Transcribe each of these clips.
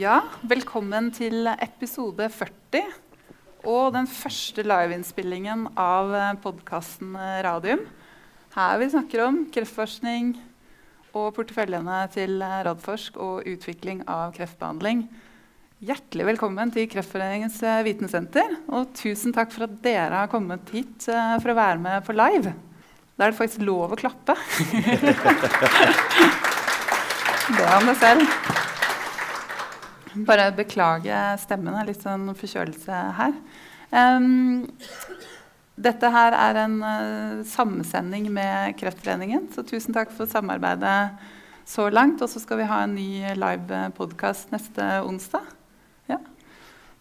Ja, velkommen til episode 40 og den første liveinnspillingen av podkasten Radium. Her vi snakker om kreftforskning og porteføljene til Radforsk og utvikling av kreftbehandling. Hjertelig velkommen til Kreftforeningens vitensenter. Og tusen takk for at dere har kommet hit eh, for å være med på live. Da er det faktisk lov å klappe. det om det selv. Bare beklage stemmen. Det er litt sånn forkjølelse her. Um, dette her er en uh, sammensending med Kreftforeningen, så tusen takk for samarbeidet så langt. Og så skal vi ha en ny live podkast neste onsdag. Ja.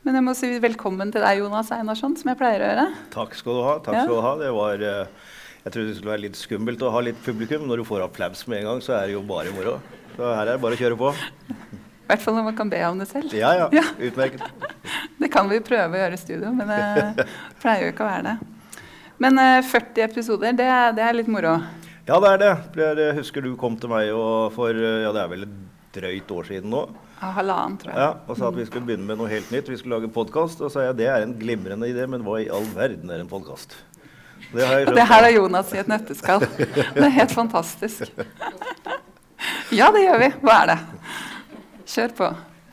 Men jeg må si velkommen til deg, Jonas Einarsson, som jeg pleier å gjøre. Takk skal du ha. takk ja. skal du ha. Det var, uh, jeg trodde det skulle være litt skummelt å ha litt publikum. Når du får applaus med en gang, så er det jo bare moro. Så her er det bare å kjøre på. I hvert fall når man kan be om det selv. Ja, ja, ja. Utmerket. det kan vi prøve å gjøre i studio, men det pleier jo ikke å være det. Men 40 eh, episoder, det, det, er litt moro? Ja, det er det. Jeg husker du kom til meg for eh, ja, det er vel et drøyt år siden nå. Halvannen, tror jeg. Ja, Og sa at vi skulle begynne med noe helt nytt. Vi skulle lage podkast. Og sa jeg det er en glimrende idé, men hva i all verden er en podkast? Det, det her er Jonas i et nøtteskall. Det er helt fantastisk. Ja, det gjør vi. Hva er det? Kjør på.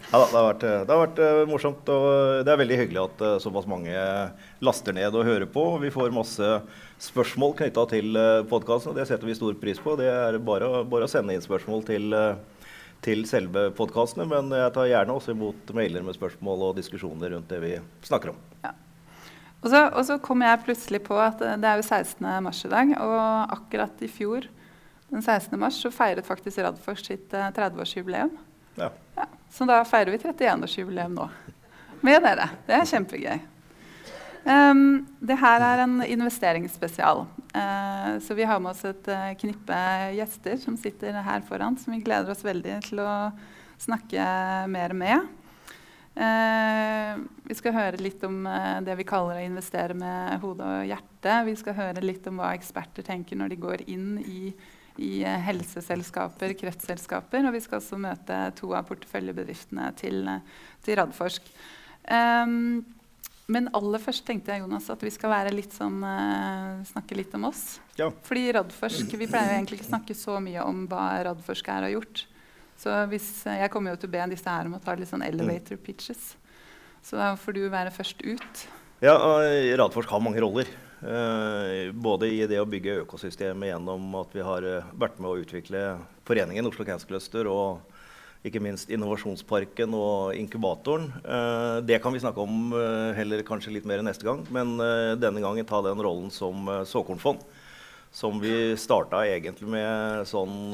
Ja, det har vært, det har vært uh, morsomt. og Det er veldig hyggelig at uh, såpass mange laster ned og hører på. Vi får masse spørsmål knytta til podkasten, og det setter vi stor pris på. Det er bare, bare å sende inn spørsmål til, til selve podkastene. Men jeg tar gjerne også imot mailer med spørsmål og diskusjoner rundt det vi snakker om. Ja. Og så, og så kom jeg plutselig på at det er jo 16. mars i dag. Og akkurat i fjor, den 16. mars, så feiret faktisk Radforsk sitt 30-årsjubileum. Ja. ja. Så da feirer vi 31-årsjubileum nå med dere. Det er kjempegøy. Um, det her er en investeringsspesial. Uh, så vi har med oss et uh, knippe gjester som sitter her foran, som vi gleder oss veldig til å snakke mer med. Uh, vi skal høre litt om det vi kaller å investere med hode og hjerte. Vi skal høre litt om hva eksperter tenker når de går inn i i eh, helseselskaper, kreftselskaper. Og vi skal også møte to av porteføljebedriftene til, til Radforsk. Eh, men aller først tenkte jeg Jonas, at vi skal litt sånn, uh, snakke litt om oss. Ja. Fordi Radforsk, Vi pleier egentlig ikke snakke så mye om hva Radforsk er og har gjort. Så hvis, uh, Jeg kommer jo til å be disse her om å ta litt sånn elevator pitches. Så da får du være først ut. Ja, Radforsk har mange roller. Uh, både i det å bygge økosystemet gjennom at vi har uh, vært med å utvikle foreningen Oslo Cancer Cluster og ikke minst innovasjonsparken og inkubatoren. Uh, det kan vi snakke om heller kanskje litt mer neste gang, men denne gangen ta den rollen som såkornfond. Som vi starta egentlig med sånn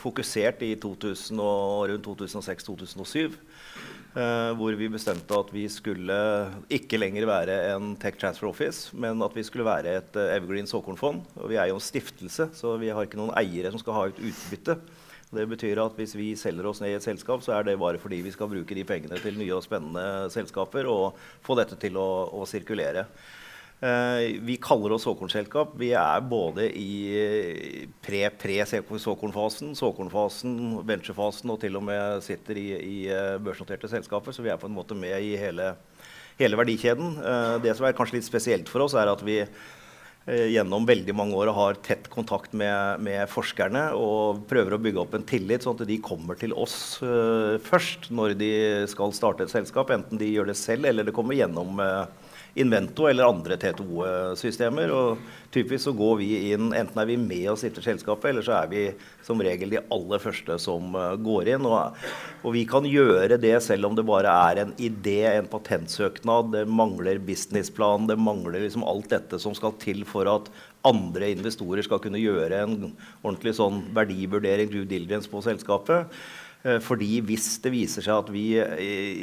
fokusert i 2000 og rundt 2006-2007. Uh, hvor vi bestemte at vi skulle ikke lenger være en Tech Transfer Office, men at vi skulle være et uh, Evergreen såkornfond. Og vi er jo en stiftelse, så vi har ikke noen eiere som skal ha ut utbytte. Det betyr at hvis vi selger oss ned i et selskap, så er det bare fordi vi skal bruke de pengene til nye og spennende selskaper og få dette til å, å sirkulere. Uh, vi kaller oss såkornselskap. Vi er både i pre-pre-såkornfasen, såkornfasen, venturefasen og til og med sitter i, i uh, børsnoterte selskaper. Så vi er på en måte med i hele, hele verdikjeden. Det som er kanskje litt spesielt for oss, er at vi gjennom veldig mange år har tett kontakt med, med, forskerne og prøver å bygge opp en tillit, sånn at de kommer til oss først når de skal starte et selskap. Enten de gjør det selv eller det kommer gjennom Invento eller andre T2-systemer. og Typisk så går vi inn, enten er vi med og sitter selskapet, eller så er vi som regel de aller første som uh, går inn. Og, og, vi kan gjøre det selv om det bare er en idé, en patentsøknad, det mangler businessplan, det mangler liksom alt dette som skal til for at andre investorer skal kunne gjøre en ordentlig sånn verdivurdering, due diligence, på selskapet. Uh, fordi hvis det viser seg at vi uh,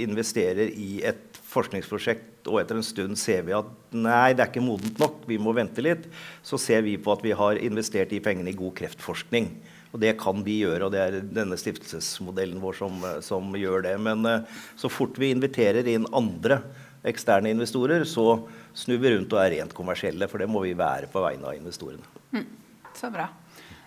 investerer i et forskningsprosjekt, og etter en stund ser vi at nei, det er ikke modent nok, vi må vente litt, så ser vi på at vi har investert de pengene i god kreftforskning. Og det kan vi gjøre, og det er denne stiftelsesmodellen vår som, som gjør det. Men uh, så fort vi inviterer inn andre eksterne investorer, så snur vi rundt og er rent kommersielle, for det må vi være på vegne av investorene. Mm, så bra.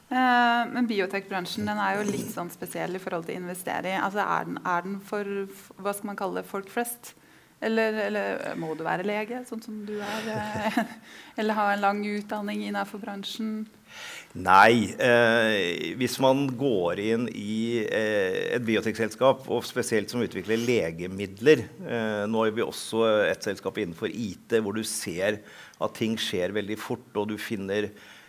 Eh, men biotekbransjen den er jo litt sånn spesiell i forhold til å investere i. Altså, er, er den for hva skal man kalle det, folk flest? Eller, eller, må du være lege, sånn som du er? Eh, eller ha en lang utdanning innenfor bransjen? Nei. Eh, hvis man går inn i eh, et biotekselskap, og spesielt som utvikler legemidler eh, Nå er vi også et selskap innenfor IT hvor du ser at ting skjer veldig fort, og du finner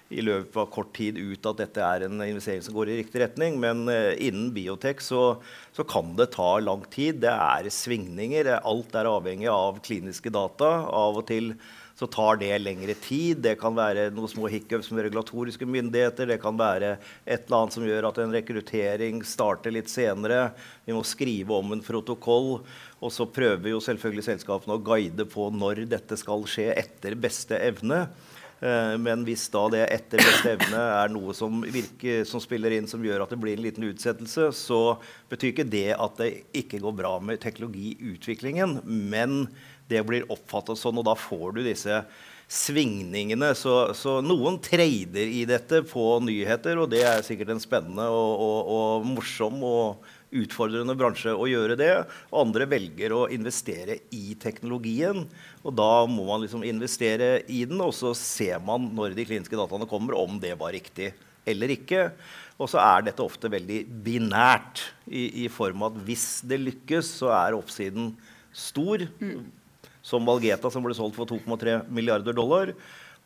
i løpet av kort tid ut at dette er en investering som går i riktig retning. Men uh, innen biotek så, så, kan det ta lang tid. Det er svingninger. Alt er avhengig av kliniske data. Av og til så tar det lengre tid. Det kan være noen små hiccups med regulatoriske myndigheter. Det kan være et eller annet som gjør at en rekruttering starter litt senere. Vi må skrive om en protokoll. Og så prøver jo selvfølgelig selskapene å guide på når dette skal skje etter beste evne. Eh, men hvis da det etter beste evne er noe som, virker, som spiller inn, som gjør at det blir en liten utsettelse, så betyr ikke det at det ikke går bra med teknologiutviklingen. Men det blir oppfattet sånn, og da får du disse svingningene. Så, så, noen trader i dette på nyheter, og det er sikkert en spennende og, og, og morsom og utfordrende bransje å gjøre det. Andre velger å investere i teknologien. Og da må man liksom investere i den, og så ser man når de kliniske dataene kommer, om det var riktig eller ikke. Og så er dette ofte veldig binært i, i form av at hvis det lykkes, så er oppsiden stor. Mm som Valgeta, som ble solgt for 2,3 milliarder dollar.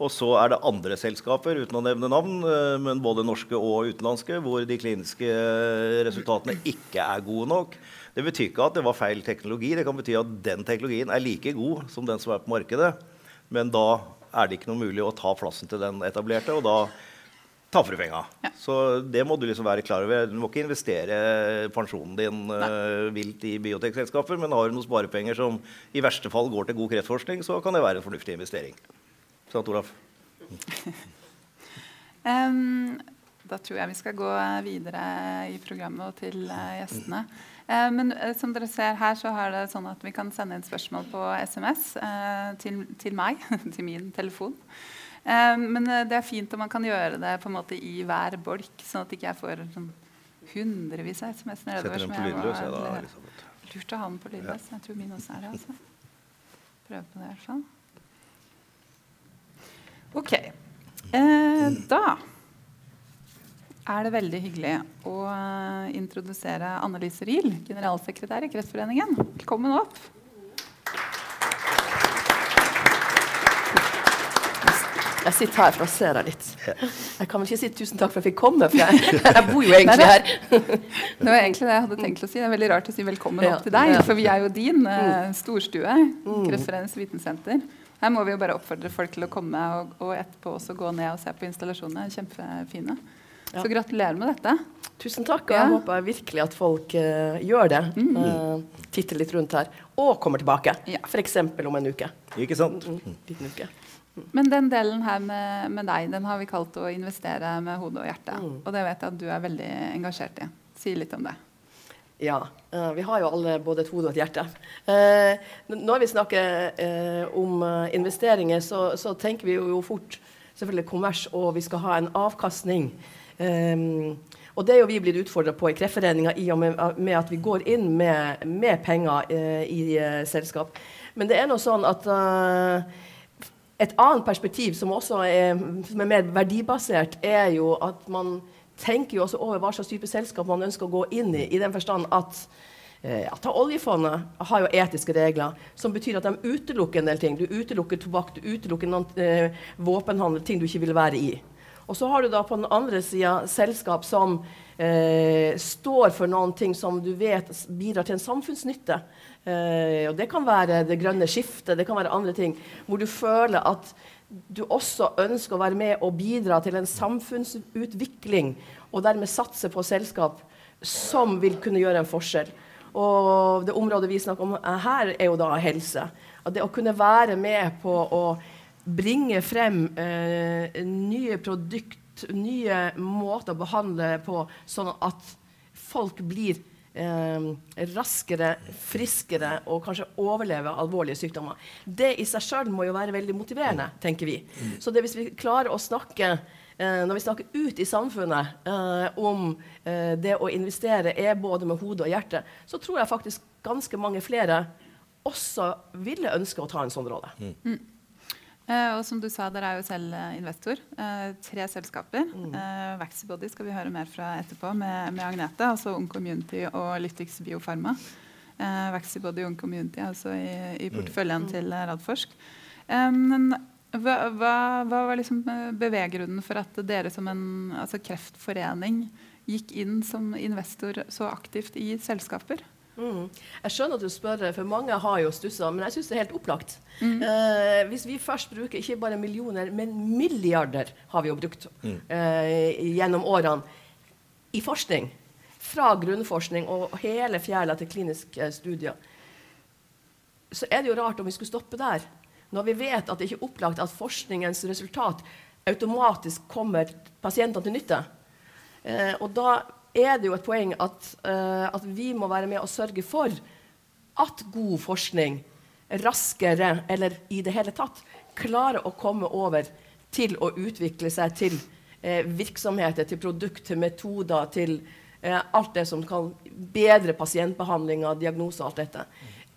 Og så er det andre selskaper, uten å nevne navn, eh, men både norske og utenlandske, hvor de kliniske resultatene ikke er gode nok. Det betyr ikke at det var feil teknologi. Det kan bety at den teknologien er like god som den som er på markedet. Men da er det ikke noe mulig å ta plassen til den etablerte. og da taper du penga. Ja. Så det må du liksom være klar over. Du må ikke investere pensjonen din uh, vilt i biotekselskaper, men har du noen sparepenger som i verste fall går til god kreftforskning, så kan det være en fornuftig investering. Sant, Olaf? um, da tror jeg vi skal gå videre i programmet og til uh, gjestene. Men uh, som dere ser her, så er det sånn at vi kan sende inn spørsmål på SMS til, til meg, til min telefon. Eh, men eh, det er fint om man kan gjøre det på en måte i hver bolk, sånn at ikke jeg får sånn hundrevis av SMS nedover. Som ja, da, Elisabeth. Lurt å ha den på lydløs. Jeg tror min også er det. altså. Prøve på det i hvert fall. OK. Eh, da er det veldig hyggelig å uh, introdusere Annelise Riel, generalsekretær i Kreftforeningen. Velkommen opp. Jeg sitter her for å se deg litt. Jeg kan vel ikke si tusen takk for at jeg fikk komme, for jeg, jeg bor jo egentlig her. Det var egentlig det jeg hadde tenkt å si. Det er veldig rart å si velkommen opp til deg, for vi er jo din uh, storstue. Mm. Kreftforeningens vitensenter. Her må vi jo bare oppfordre folk til å komme og, og etterpå også gå ned og se på installasjonene. Kjempefine. Så gratulerer med dette. Tusen takk. Og jeg håper virkelig at folk uh, gjør det. Mm. Uh, titter litt rundt her. Og kommer tilbake. Ja. F.eks. om en uke. Ikke sant? Mm, liten uke. Men den delen her med, med, deg, den har vi kalt å investere med hodet og hjertet. Mm. Og det vet jeg at du er veldig engasjert i. Si litt om det. Ja. Uh, vi har jo alle både et hode og et hjerte. Uh, når vi snakker uh, om investeringer, så, så, tenker vi jo, fort selvfølgelig kommers, og vi skal ha en avkastning. Um, og det er jo vi blitt utfordra på i Kreftforeninga i og med, at vi går inn med, med penger i selskap. Men det er nå sånn at et annet perspektiv som også er, som er, mer verdibasert, er jo at man tenker jo også over hva slags type selskap man ønsker å gå inn i, i den forstand at eh, ja, ta Oljefondet har jo etiske regler som betyr at de utelukker en del ting. Du utelukker tobakk, du utelukker noen, eh, våpenhandel, ting du ikke vil være i. Og så har du da på den andre sida selskap som eh, står for noen ting som du vet bidrar til en samfunnsnytte. Eh, og det kan være det grønne skiftet, det kan være andre ting. Hvor du føler at du også ønsker å være med og bidra til en samfunnsutvikling, og dermed satse på selskap som vil kunne gjøre en forskjell. Og det området vi snakker om her, er jo da helse. At det å kunne være med på å bringe frem eh, nye produkt, nye måter å behandle på, sånn at folk blir eh, raskere, friskere og kanskje overleve alvorlige sykdommer. Det i seg sjøl må jo være veldig motiverende, tenker vi. Så det, hvis vi klarer å snakke eh, når vi snakker ut i samfunnet eh, om eh, det å investere er både med hodet og hjertet, så tror jeg faktisk ganske mange flere også ville ønske å ta en sånn rolle. Mm. Eh, og som du sa, Dere er jo selv eh, investor. Eh, tre selskaper. Mm. Eh, Vaxibody skal vi høre mer fra etterpå med, med Agnete. Altså Ung Community og Lytix Biofarma. Eh, Vaxibody og Ung Community altså i, i mm. porteføljen mm. til Radforsk. men hva, hva, hva, var liksom beveggrunnen for at dere som en altså kreftforening gikk inn som investor så aktivt i selskaper? Mm. Jeg skjønner at du spør, for mange har jo stussa, men jeg syns det er helt opplagt. Mm. Eh, hvis vi først bruker ikke bare millioner, men milliarder har vi jo brukt mm. eh, gjennom årene i forskning, fra grunnforskning og hele fjæla til kliniske studier, så er det jo rart om vi skulle stoppe der. Når vi vet at det ikke er opplagt at forskningens resultat automatisk kommer pasientene til nytte. Eh, og da er det jo et poeng at, uh, at, vi må være med og sørge for at god forskning raskere, eller i det hele tatt, klarer å komme over til å utvikle seg til uh, virksomheter, til produkt, til metoder, til uh, alt det som kan bedre pasientbehandlinga, diagnose og alt dette.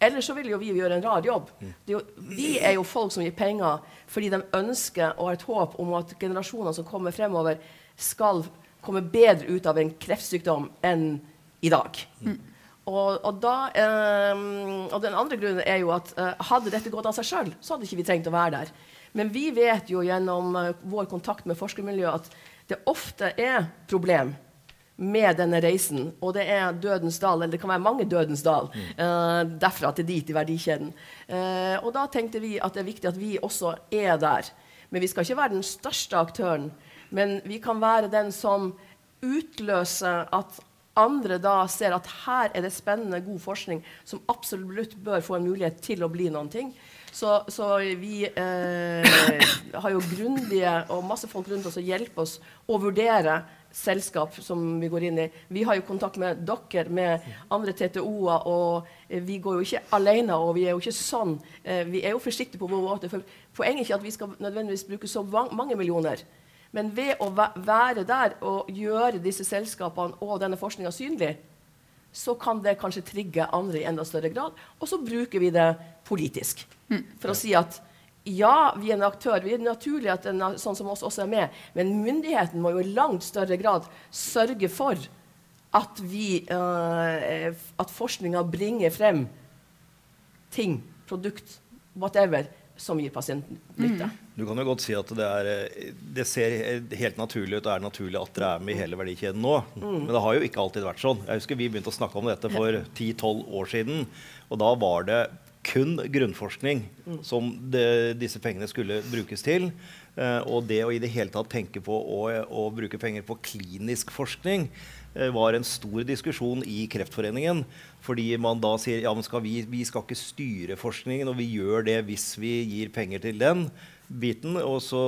Ellers så vil jo vi gjøre en rar jobb. Er jo, vi er jo folk som gir penger fordi de ønsker og har et håp om at generasjoner som kommer fremover, skal kommer bedre ut av en kreftsykdom enn i dag. Mm. Og, og, da, um, og, den andre grunnen er jo at uh, hadde dette gått av seg sjøl, så hadde ikke vi trengt å være der. Men vi vet jo gjennom uh, vår kontakt med forskermiljøet at det ofte er problem med denne reisen. Og det er dødens dal, eller det kan være mange dødens dal, uh, derfra til dit i verdikjeden. og da tenkte vi at det er viktig at vi også er der. Men vi skal ikke være den største aktøren. Men vi kan være den som utløser at andre da ser at her er det spennende, god forskning som absolutt bør få en mulighet til å bli noen ting. Så, så vi eh, har jo grundige og masse folk rundt oss som hjelper oss å vurdere selskap som vi går inn i. Vi har jo kontakt med dere, med andre TTO-er, og vi går jo ikke alene. Og vi er jo ikke sånn. Eh, vi er jo forsiktige på vår måte. For poenget er ikke at vi skal nødvendigvis bruke så mange millioner. Men ved å være der og gjøre disse selskapene og denne forskninga synlig, så kan det kanskje trigge andre i enda større grad. Og så bruker vi det politisk. Mm. For å si at ja, vi er en aktør. Vi er naturlig at en sånn som oss også er med. Men myndigheten må jo i langt større grad sørge for at, vi, uh, at forskninga bringer frem ting, produkt, whatever, som gir pasienten nytte. Mm. Du kan jo godt si at det, er, det, ser helt naturlig ut og er naturlig at dere er med i hele verdikjeden nå. Mm. Men det har jo ikke alltid vært sånn. Jeg husker Vi begynte å snakke om dette for 10-12 år siden. Og da var det kun grunnforskning mm. som det, disse pengene skulle brukes til. Uh, og det å i det hele tatt tenke på å, å bruke penger på klinisk forskning uh, var en stor diskusjon i Kreftforeningen. Fordi man da sier ja, skal vi, vi skal ikke styre forskningen, og vi gjør det hvis vi gir penger til den biten. Og så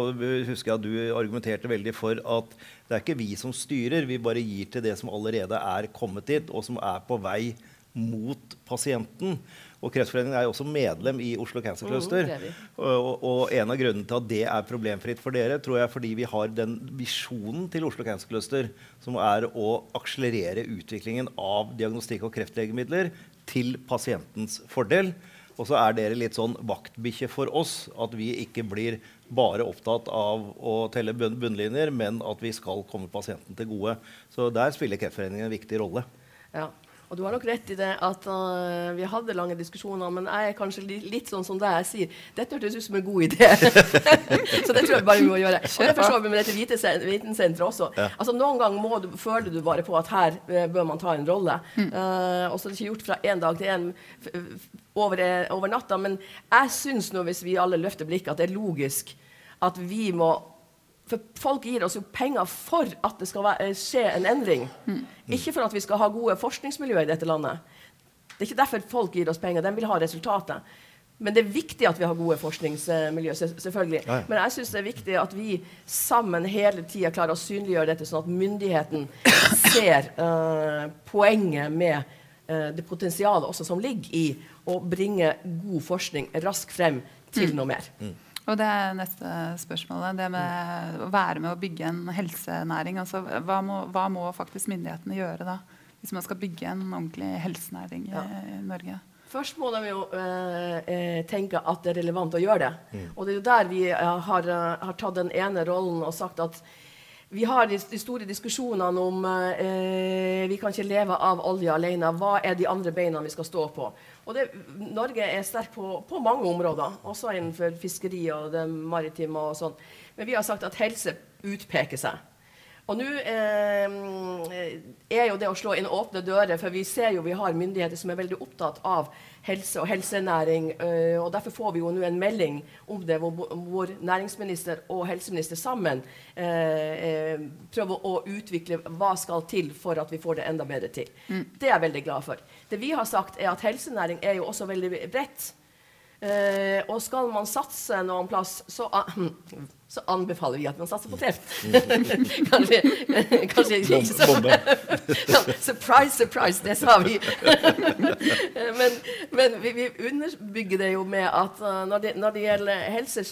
husker jeg at du argumenterte veldig for at det er ikke vi som styrer, vi bare gir til det som allerede er kommet dit, og som er på vei mot pasienten. Og Kreftforeningen er jo også medlem i Oslo Cancer Cluster. Mm, og, og, en av grunnene til at det er problemfritt for dere, tror jeg er fordi vi har den visjonen til Oslo Cancer Cluster som er å akselerere utviklingen av diagnostikk og kreftlegemidler til pasientens fordel. Og så er dere litt sånn vaktbikkje for oss. At vi ikke blir bare opptatt av å telle bunnlinjer, men at vi skal komme pasienten til gode. Så der spiller Kreftforeningen en viktig rolle. Ja, og du har nok rett i det at uh, vi hadde lange diskusjoner, men jeg er kanskje li litt sånn som deg. Jeg sier dette hørtes ut som en god idé. så det tror jeg bare vi må gjøre. Og det forstår vi med dette vitensenteret også. Ja. Altså Noen ganger du, føler du bare på at her uh, bør man ta en rolle. Mm. Uh, og så er det ikke gjort fra én dag til en over, over natta. Men jeg syns nå, hvis vi alle løfter blikket, at det er logisk at vi må for folk gir oss jo penger for at det skal være, skje en endring. Mm. Ikke for at vi skal ha gode forskningsmiljøer i dette landet. Det er ikke derfor folk gir oss penger. De vil ha resultatet. Men det er viktig at vi har gode forskningsmiljøer. selvfølgelig. Ja, ja. Men jeg syns det er viktig at vi sammen hele tida klarer å synliggjøre dette, sånn at myndigheten ser uh, poenget med uh, det potensialet også som ligger i å bringe god forskning raskt frem til mm. noe mer. Mm. Og det er neste spørsmålet. Det med å være med å bygge en helsenæring. Altså, hva, må, hva må faktisk myndighetene gjøre da? Hvis man skal bygge en ordentlig helsenæring i, i Norge? Først må de jo eh, tenke at det er relevant å gjøre det. Mm. Og det er jo der vi uh, har, uh, har, tatt den ene rollen og sagt at vi har de, store diskusjonene om vi kan ikke leve av olje alene. Hva er de andre beina vi skal stå på? Det, Norge er sterk på, på, mange områder, også innenfor fiskeri og det maritime. og sånn. Men vi har sagt at helse utpeker seg. Og nå eh, er jo det å slå inn åpne dører, for vi ser jo vi har myndigheter som er veldig opptatt av helse og helsenæring. Eh, og Derfor får vi jo nå en melding om det, hvor, hvor næringsminister og helseminister sammen eh, prøver å utvikle hva skal til for at vi får det enda bedre til. Mm. Det er jeg veldig glad for. Det vi har sagt, er at helsenæring er jo også veldig bredt. Uh, og skal man satse noen plass, så, uh, så anbefaler vi at man satser på kreft. kanskje, kanskje ikke så Surprise, surprise, det sa vi. men, men vi, vi, underbygger det jo med at uh, når, det, når, det, gjelder helse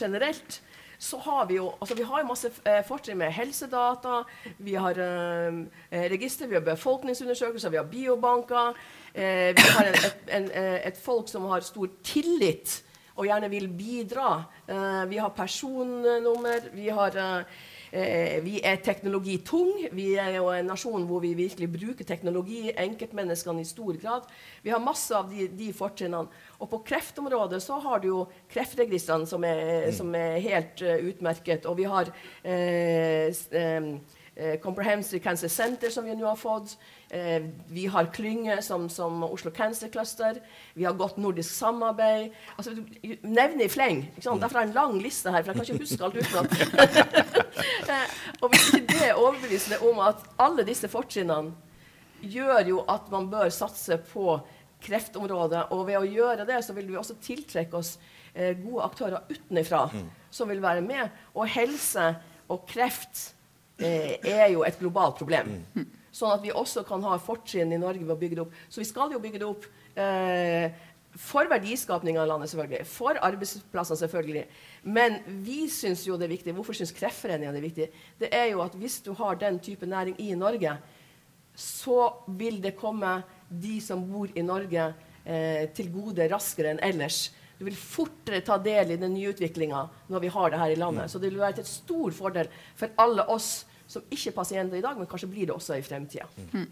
generelt, så har vi jo altså vi har jo masse eh, fortrinn med helsedata. Vi har eh, register, vi har befolkningsundersøkelser, vi har biobanker. Eh, vi har en, et, en, eh, et, folk som har stor tillit og gjerne vil bidra. Eh, vi har personnummer. Vi, har, eh, vi er teknologitung. Vi er jo en nasjon hvor vi virkelig bruker teknologi. Enkeltmenneskene i stor grad. Vi har masse av de, de fortrinnene. Og på kreftområdet så har du jo kreftregistrene som er, mm. som er helt uh, utmerket. Og vi har uh, uh, Comprehensive Cancer Center, som vi nå har fått. Eh, vi har klynger som, som, Oslo Cancer Cluster. Vi har godt nordisk samarbeid. Altså, Nevner i fleng. Derfor har jeg en lang liste her, for jeg kan ikke huske alt utenat. eh, og hvis ikke det er overbevisende om at alle disse fortrinnene gjør jo at man bør satse på kreftområdet, og ved å gjøre det så vil vi også tiltrekke oss eh, gode aktører utenfra mm. som vil være med. Og helse og kreft eh, er jo et globalt problem. Sånn at vi også kan ha fortrinn i Norge ved å bygge det opp. Så vi skal jo bygge det opp eh, for verdiskapning av landet, selvfølgelig. For arbeidsplassene, selvfølgelig. Men vi syns jo det er viktig. Hvorfor syns Kreftforeningen det er viktig? Det er jo at hvis du har den type næring i Norge, så vil det komme de som bor i Norge, eh, til gode raskere enn ellers. Du vil fortere ta del i den nye utviklinga når vi har det her i landet. Så det vil være til stor fordel for alle oss som ikke er pasienter i dag, men kanskje blir det også i fremtida. Mm.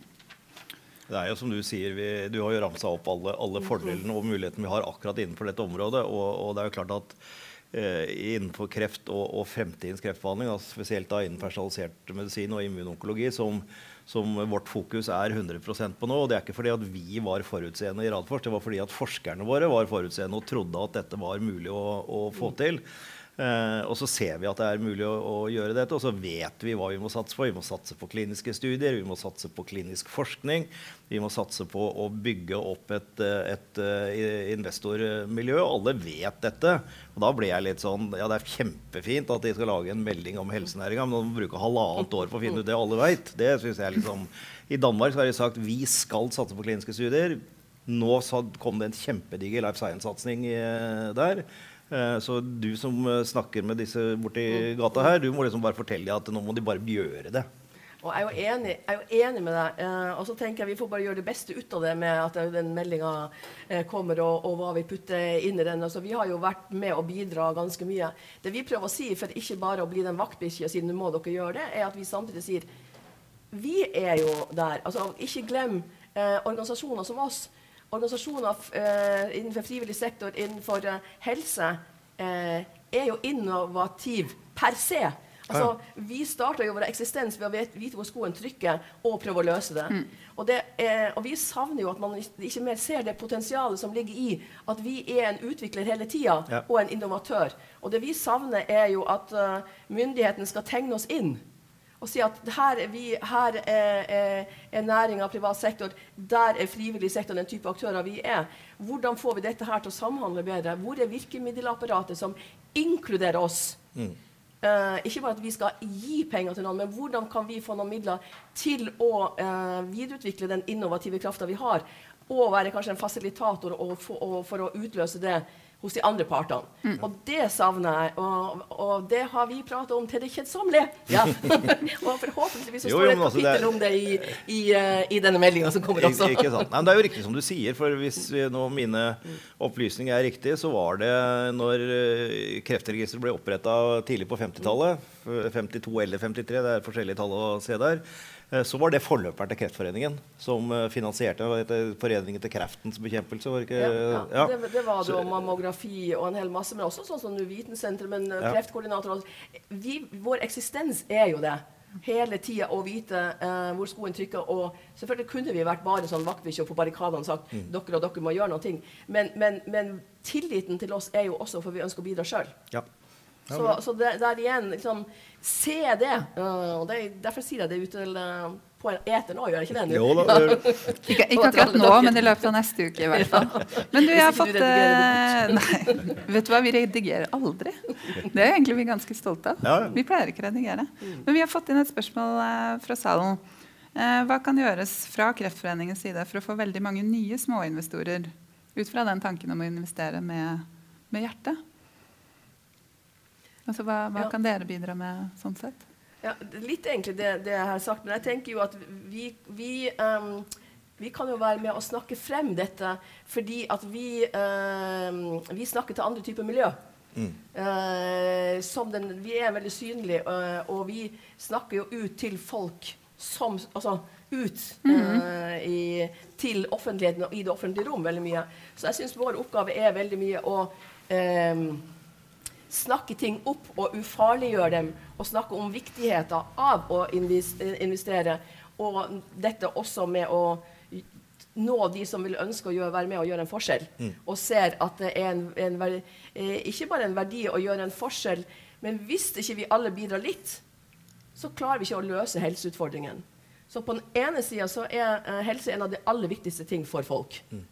Det er jo som Du sier, vi, du har jo ramsa opp alle, alle, fordelene og mulighetene vi har akkurat innenfor dette området. Og, og det er jo klart at eh, innenfor kreft og, og, fremtidens kreftbehandling, altså spesielt da innen personalisert medisin og immunonkologi, som, som, vårt fokus er 100% på nå. og Det er ikke fordi at vi var forutseende i Radforsk, det var fordi at forskerne våre var forutseende og trodde at dette var mulig å, å få til. Uh, og så ser vi at det er mulig å, å, gjøre dette, og så vet vi hva vi må satse på. Vi må satse på kliniske studier, vi må satse på klinisk forskning. Vi må satse på å bygge opp et, eh, et, et eh, investormiljø. Alle vet dette. Og da ble jeg litt sånn Ja, det er kjempefint at de skal lage en melding om helsenæringa, men de må bruke halvannet år på å finne ut det alle veit. Det syns jeg liksom I Danmark har de sagt vi skal satse på kliniske studier. Nå kom det en kjempediger life science-satsing der. Eh, så du som eh, snakker med disse borti gata her, du må liksom bare fortelle at nå må de bare gjøre det. Og jeg er jo enig, er jo enig med deg. Eh, og så tenker jeg vi får bare gjøre det beste ut av det med at den meldinga eh, kommer, og, og, hva vi putter inn i den. Altså, vi har jo vært med å bidra ganske mye. Det vi prøver å si, for ikke bare å bli den vaktbikkja og si nå må dere gjøre det, er at vi samtidig sier vi er jo der. Altså, ikke glem eh, organisasjoner som oss organisasjoner eh, innenfor frivillig sektor, innenfor eh, helse, eh, er jo innovativ per se. Altså, Vi starta jo vår eksistens ved å vite hvor skoen trykker, og prøve å løse det. Mm. Og, det er, og, vi savner jo at man ikke mer ser det potensialet som ligger i at vi er en utvikler hele tida, ja. og en innovatør. Og det vi savner, er jo at uh, myndighetene skal tegne oss inn og si at her er, vi, her er, er, næringa privat sektor, der er frivillig sektor den type aktører vi er. Hvordan får vi dette her til å samhandle bedre? Hvor er virkemiddelapparatet som inkluderer oss? Mm. Uh, ikke bare at vi skal gi penger til noen, men hvordan kan vi få noen midler til å uh, videreutvikle den innovative krafta vi har, og være kanskje en fasilitator for, for å utløse det hos de andre partene. Mm. Og det savner jeg, og, og, det har vi pratet om til det kjedsommelige. Ja. og forhåpentligvis så står det et altså, kapittel om det i, i, uh, i denne meldinga som kommer også. ikke sant. Nei, det er jo riktig som du sier, for hvis nå mine opplysninger er riktige, så var det når uh, Kreftregisteret ble oppretta tidlig på 50-tallet, 52 eller 53, det er forskjellige tall å se der, Eh, så var det forløperen til Kreftforeningen, som eh, finansierte Foreningen til kreftens bekjempelse. Var ikke, ja, ja. Det, det, var det, om mammografi og en hel masse, men også sånn som Vitensenteret, men eh, kreftkoordinator vi, Vår eksistens er jo det. Hele tida å vite eh, hvor skoen trykker. Og selvfølgelig kunne vi vært bare sånn vaktbikkje på barrikadene og sagt mm. dere og dere må gjøre noe. Men, men, men, tilliten til oss er jo også for vi ønsker å bidra sjøl. Ja. Så, så der, der igjen liksom, Se det. Uh, og det, Derfor sier jeg det ut til uh, på en eter nå, gjør jeg ikke det? Jo, da, ikke, ikke akkurat nå, men i løpet av neste uke i hvert fall. Men du, jeg har fått uh, Nei, vet du hva, vi redigerer aldri. Det er egentlig vi ganske stolte av. Vi pleier ikke å redigere. Men vi har fått inn et spørsmål fra salen. Hva kan gjøres fra Kreftforeningens side for å få veldig mange nye småinvestorer ut fra den tanken om å investere med, med hjertet? Altså, hva, hva ja. kan dere bidra med sånn sett? Ja, litt egentlig det, det, jeg har sagt. Men jeg tenker jo at vi, vi, um, vi kan jo være med å snakke frem dette fordi at vi, um, vi snakker til andre typer miljø. Mm. Uh, den, vi er veldig synlige, uh, og vi snakker jo ut til folk som Altså ut mm -hmm. uh, i, til offentligheten og i det offentlige rom veldig mye. Så jeg syns vår oppgave er veldig mye å um, snakke ting opp og ufarliggjøre dem, og snakke om viktigheten av å investere. Og dette også med å nå de som vil ønske å gjøre, være med og gjøre en forskjell. Mm. Og ser at det er en, en eh, ikke bare en verdi å gjøre en forskjell, men hvis ikke vi alle bidrar litt, så klarer vi ikke å løse helseutfordringen. Så på den ene sida så er uh, helse en av de aller viktigste ting for folk. Mm.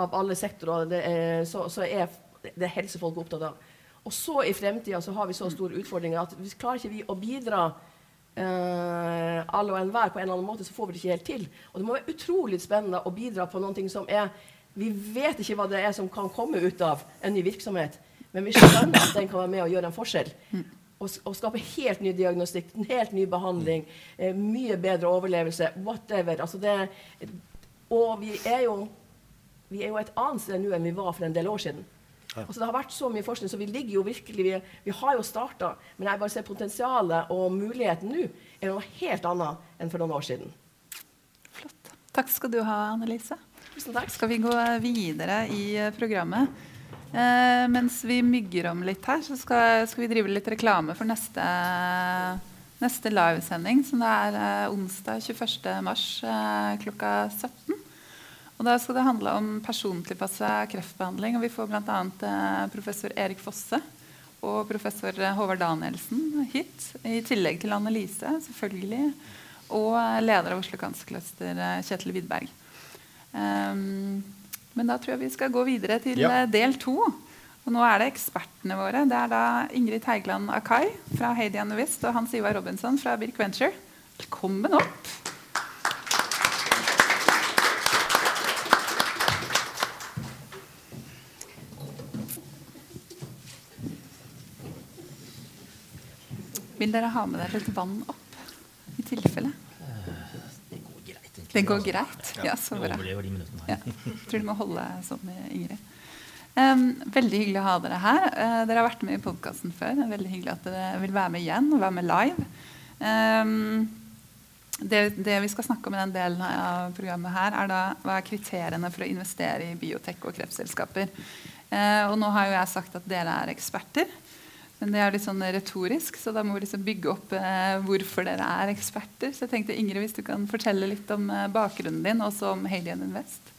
Av alle sektorer er, så, så, er det helsefolk opptatt av. Og så i fremtida så har vi så store utfordringer at hvis klarer ikke vi å bidra uh, alle og enhver på en eller annen måte, så får vi det ikke helt til. Og det må være utrolig spennende å bidra på noe som er Vi vet ikke hva det er som kan komme ut av en ny virksomhet, men vi skjønner at den kan være med og gjøre en forskjell. Og, og skape helt ny diagnostikk, en helt ny behandling, eh, mye bedre overlevelse, whatever. Altså det, og vi er, jo, vi er jo et annet sted nå enn vi var for en del år siden. Altså, det har vært så mye forskning, så vi ligger jo virkelig Vi, vi har jo starta, men jeg bare ser potensialet og muligheten nå er noe helt annet enn for noen år siden. Flott. Takk skal du ha, Annelise. Tusen takk. Skal vi gå videre i eh, programmet? Eh, mens vi mygger om litt her, så skal, skal vi drive litt reklame for neste, neste livesending, som det er eh, onsdag 21.3 eh, klokka 17. Og da skal det handle om persontilpassa kreftbehandling. Og vi får bl.a. Eh, professor Erik Fosse og professor Håvard Danielsen hit. I tillegg til Annelise, selvfølgelig. Og leder av Oslo Cancer Cluster, eh, Kjetil Widberg. Um, men da tror jeg vi skal gå videre til ja. Eh, del to. Og nå er det ekspertene våre. Det er da Ingrid Teigeland Akai fra Heidi Wist og Hans Ivar Robinson fra Birk Venture. Velkommen opp. Vil dere ha med dere litt vann opp? I tilfelle? Det går greit. Det går greit? Ja, så bra. Ja. Tror du må holde sånn, Ingrid. Um, veldig hyggelig å ha dere her. Uh, dere har vært med i podkasten før. Veldig hyggelig at dere vil være med igjen og være med live. Um, det, det, vi skal snakke om i den delen av programmet, her er da hva er kriteriene for å investere i biotek og kreftselskaper. Uh, og nå har jo jeg sagt at dere er eksperter. Men det er litt sånn retorisk, så da må vi liksom bygge opp eh, hvorfor dere er eksperter. Så jeg tenkte Ingrid, hvis du kan fortelle litt om eh, bakgrunnen din, også om Hadian Invest.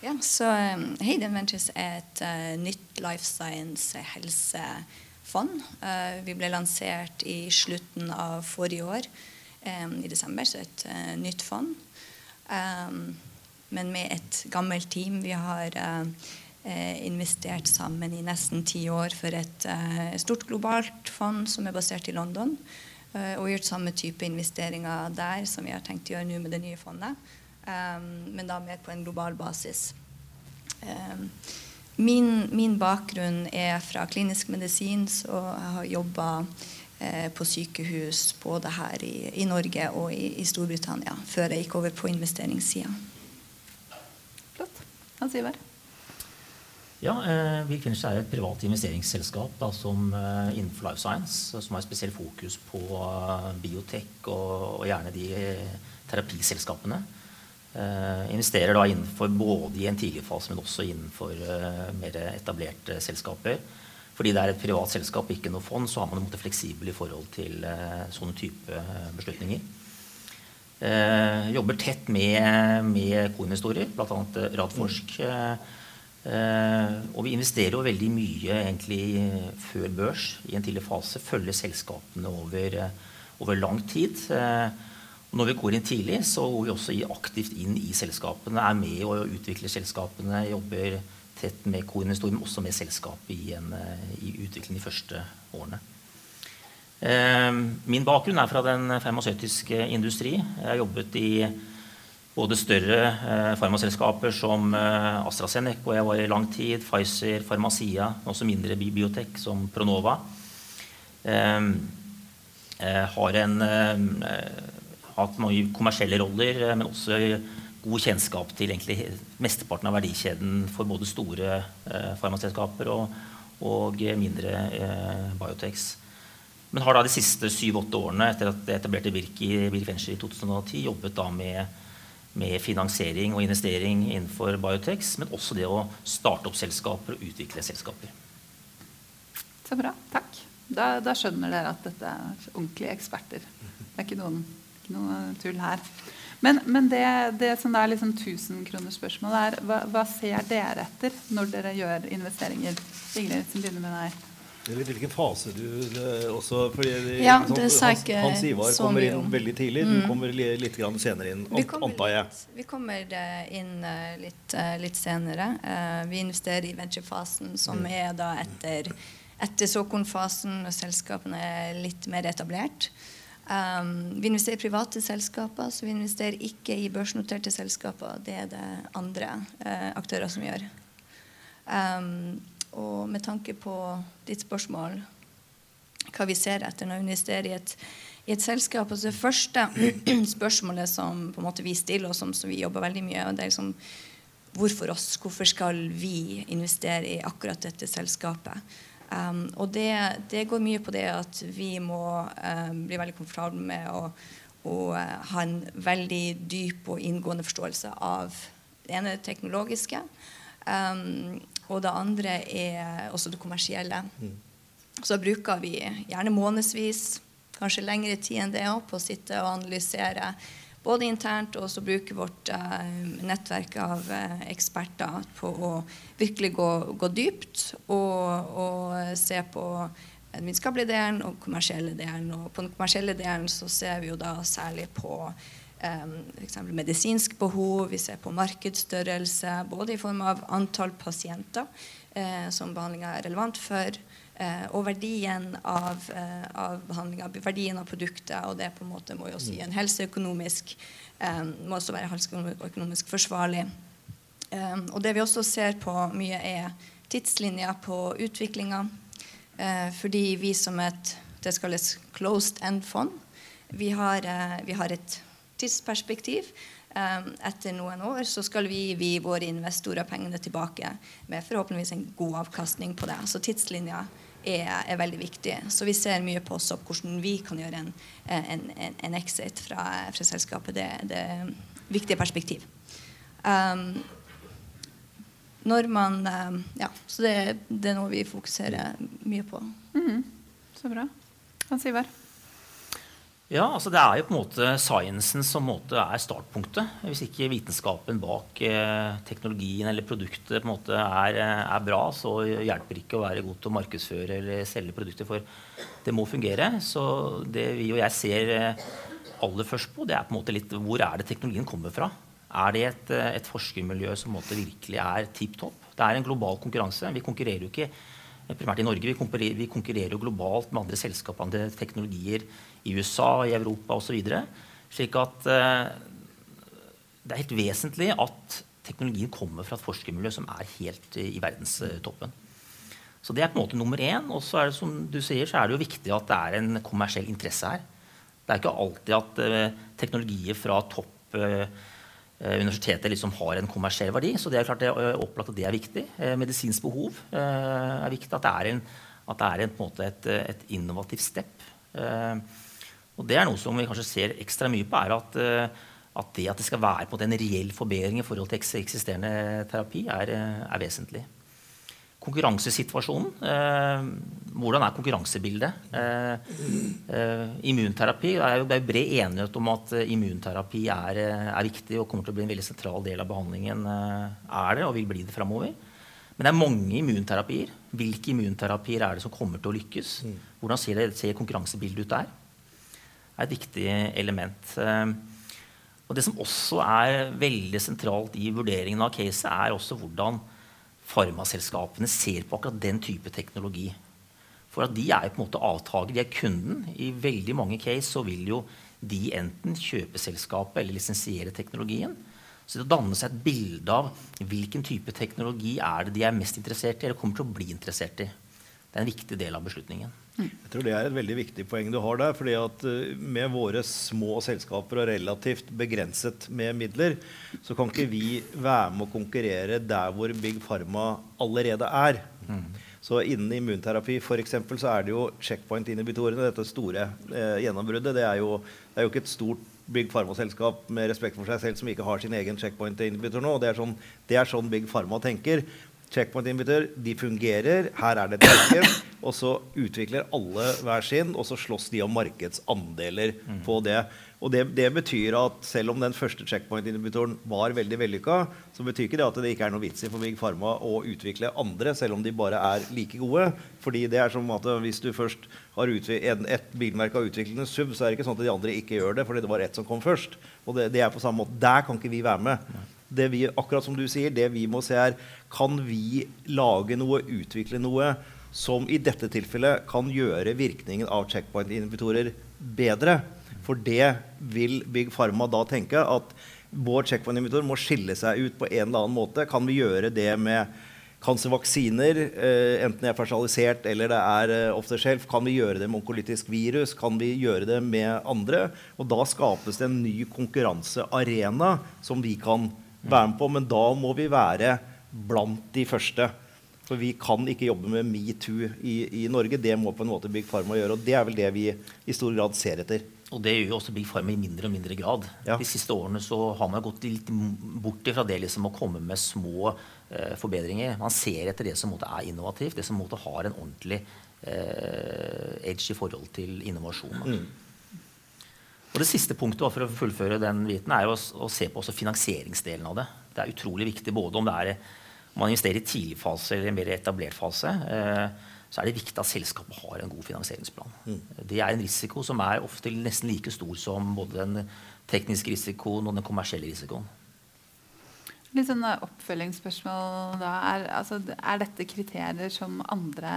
Ja, så um, Hadian Ventures er et uh, nytt life science helsefond. Uh, vi ble lansert i slutten av forrige år, um, i desember, så et uh, nytt fond. Um, men med et gammelt team. Vi har Eh, investert sammen i nesten ti år for et eh, stort globalt fond som er basert i London. Eh, og gjort samme type investeringer der som vi har tenkt å gjøre nå med det nye fondet. men da mer på en global basis. min, min, bakgrunn er fra klinisk medisin, så jeg har jobba eh, på sykehus både her i, i Norge og i, i, Storbritannia før jeg gikk over på investeringssida. Flott. Hans Ivar? Ja, eh, Vi Finch er et privat investeringsselskap da, som, eh, innenfor life science, som har spesielt fokus på uh, biotek og, og, gjerne de terapiselskapene. Eh, investerer da innenfor både i en tidlig fase, men også innenfor mer etablerte selskaper. Fordi det er et privat selskap, ikke noe fond, så har man det fleksibel i forhold til sånne type beslutninger. jobber tett med, med koinvestorer, bl.a. Radforsk. Og vi investerer jo veldig mye egentlig før børs i en tidlig fase. Følger selskapene over, over lang tid. Og Når vi går inn tidlig, så går vi også aktivt inn i selskapene. Er med å utvikle selskapene, jobber tett med koinvestorer, men også med selskapet i, en, eh, i utviklingen de første årene. Eh, min bakgrunn er fra den farmasøytiske industri. Jeg har jobbet i både større eh, farmaselskaper som eh, AstraZeneca, hvor jeg var i lang tid, Pfizer, Pharmacia, også mindre biotek som Pronova. Eh, har en hatt mange kommersielle roller, men også god kjennskap til mesteparten av verdikjeden for både store farmaselskaper og, og, mindre biotex. Men har da de siste syv-åtte årene etter at jeg etablerte Virk i Virk Venture i 2010, jobbet da med, med, finansiering og investering innenfor biotex, men også det å starte opp selskaper og utvikle selskaper. Så bra. Takk. Da, da skjønner dere at dette er ordentlige eksperter. Det er ikke noen noe tull her. Men, men det, det, som er liksom 1000-kronersspørsmålet, er hva, hva, ser dere etter når dere gjør investeringer? Ingrid, som begynner med deg. Eller hvilken fase du også fordi ja, det sa Hans, Hans Ivar kommer inn veldig tidlig. Mm. Du kommer litt senere inn, antar jeg. Litt, vi kommer eh, inn eh, litt, eh, litt senere. Vi investerer i venturefasen, som mm. er da etter, etter såkornfasen, når selskapene er litt mer etablert. Um, vi investerer i private selskaper, så vi investerer ikke i børsnoterte selskaper. Det er det andre uh, aktører som gjør. Um, og med tanke på ditt spørsmål, hva vi ser etter når vi investerer i et, i et selskap altså Det første spørsmålet som vi stiller oss, som, som vi jobber veldig mye det er liksom, Hvorfor oss? Hvorfor skal vi investere i akkurat dette selskapet? Um, og det, det, går mye på det at vi må um, bli veldig komfortable med å, å uh, ha en veldig dyp og inngående forståelse av det ene teknologiske. Um, og det andre er også det kommersielle. Mm. Så bruker vi gjerne månedsvis, kanskje lengre tid enn det, på å sitte og analysere både internt og så bruke vårt eh, nettverk av eh, eksperter på å virkelig gå, gå dypt og, og, se på den vitenskapelige delen og kommersielle delen. Og på den kommersielle delen så ser vi jo da særlig på um, medisinsk behov, vi ser på markedsstørrelse, både i form av antall pasienter eh, som behandlinga er relevant for, Eh, og verdien av, eh, av behandlinga, verdien av produktet, og det på en måte må jo også gi en helseøkonomisk eh, må også være helseøkonomisk forsvarlig. og det vi også ser på mye, er tidslinja på utviklinga. fordi vi som et det skal kalles closed end-fond, vi, vi, har et tidsperspektiv. etter noen år så skal vi gi våre investorer pengene tilbake med forhåpentligvis en god avkastning på det. Så tidslinja er, er, veldig viktig. Så vi ser mye på også hvordan vi kan gjøre en, en, en exit fra, fra, selskapet. Det, det viktige perspektiv. Um, når man um, Ja, så det, det, er noe vi fokuserer mye på. Mm, så bra. Hans Ivar? Ja, altså Det er jo på en måte sciencen som måte er startpunktet. Hvis ikke vitenskapen bak eh, teknologien eller produktet på en måte er, eh, er, bra, så hjelper det ikke å være god til å markedsføre eller selge produkter. For det må fungere. Så det vi og jeg ser eh, aller først på, det er på en måte litt hvor er det teknologien kommer fra. Er det et, eh, et forskermiljø som virkelig er tipp topp? Det er en global konkurranse. Vi konkurrerer jo ikke primært i Norge. Vi konkurrerer, vi konkurrerer jo globalt med andre selskaper, andre teknologier i USA, i Europa osv. Slik at eh, det er helt vesentlig at teknologien kommer fra et forskermiljø som er helt i verdenstoppen. Så det er på en måte nummer én. Og så er det som du sier, så er det jo viktig at det er en kommersiell interesse her. Det er ikke alltid at eh, teknologier fra topp eh, universitetet liksom har en kommersiell verdi. Så det er klart det opplagt at det er viktig. Eh, medisinsk behov er viktig. At det er, en, at det er en, en et, et, innovativt step. Og det er noe som vi kanskje ser ekstra mye på, er at, at det at det skal være en reell forbedring i forhold til eksisterende terapi, er, er vesentlig konkurransesituasjonen. Eh, hvordan er konkurransebildet? Eh, eh, immunterapi. Det er jo, bred enighet om at eh, immunterapi er, eh, er, viktig og kommer til å bli en veldig sentral del av behandlingen. Eh, er det og vil bli det framover. Men det er mange immunterapier. Hvilke immunterapier er det som kommer til å lykkes? Mm. Hvordan ser, det, ser konkurransebildet ut der? Er et viktig element. og Det som også er veldig sentralt i vurderingen av caset, er også hvordan farmaselskapene ser på akkurat den type teknologi. For at de er på en måte avtaker, de er kunden. I veldig mange case så vil jo de enten kjøpe selskapet eller lisensiere teknologien. Så det danner seg et bilde av hvilken type teknologi er det de er mest interessert i, eller kommer til å bli interessert i. Det er en viktig del av beslutningen. Jeg tror Det er et veldig viktig poeng du har der. fordi at eh, Med våre små selskaper og relativt begrenset med midler, så kan ikke vi være med å konkurrere der hvor Big Pharma allerede er. Mm. Så Innen immunterapi for eksempel, så er det jo checkpoint-inhibitorene, dette store eh, gjennombruddet. Det er, jo, det er jo ikke et stort Big Pharma-selskap med respekt for seg selv som ikke har sin egen checkpoint-inhibitor nå. Det er, sånn, det er sånn Big Pharma tenker. Checkpoint-inhibitor de fungerer. Her er det et marked. Og så utvikler alle hver sin, og så slåss de om markedsandeler mm. på det. Og det, det, betyr at selv om den første checkpoint-invitoren var veldig vellykka, så betyr ikke det at det ikke er noe vits i for Big Pharma å utvikle andre, selv om de bare er like gode. Fordi det er som at hvis du først har et bilmerke har utviklet en SUV, så er det ikke sånn at de andre ikke gjør det fordi det var ett som kom først. Og det, det er på samme måte. Der kan ikke vi være med. Det vi, akkurat som du sier, det vi må se er kan vi lage noe, utvikle noe som i dette tilfellet kan gjøre virkningen av checkpoint-inventorer bedre. For det vil Big Pharma da tenke at vår checkpoint-inventor må skille seg ut på en eller annen måte. Kan vi gjøre det med cancervaksiner, eh, enten det er personalisert eller det er eh, off the shelf? Kan vi gjøre det med onkolytisk virus? Kan vi gjøre det med andre? Og da skapes det en ny konkurransearena som vi kan være med på, men da må vi være blant de første. For vi kan ikke jobbe med metoo i, i Norge. Det må på en måte Big Pharma gjøre. Og det er vel det vi i stor grad ser etter. Og det gjør jo også Big Pharma i mindre og mindre grad. Ja. De siste årene så har man gått litt bort fra det liksom å komme med små eh, forbedringer. Man ser etter det som måte, er innovativt, det som måte, har en ordentlig eh, edge i forhold til innovasjon. Mm. Og Det siste punktet for å fullføre den biten er å, å se på finansieringsdelen av det. Det er utrolig viktig både om, det er, om man investerer i tidlig fase eller en mer etablert fase. Eh, så er det viktig at selskapet har en god finansieringsplan. Mm. Det er en risiko som er ofte nesten like stor som både den tekniske risikoen og den kommersielle risikoen. Litt sånn oppfølgingsspørsmål da. Er, altså, er, dette kriterier som andre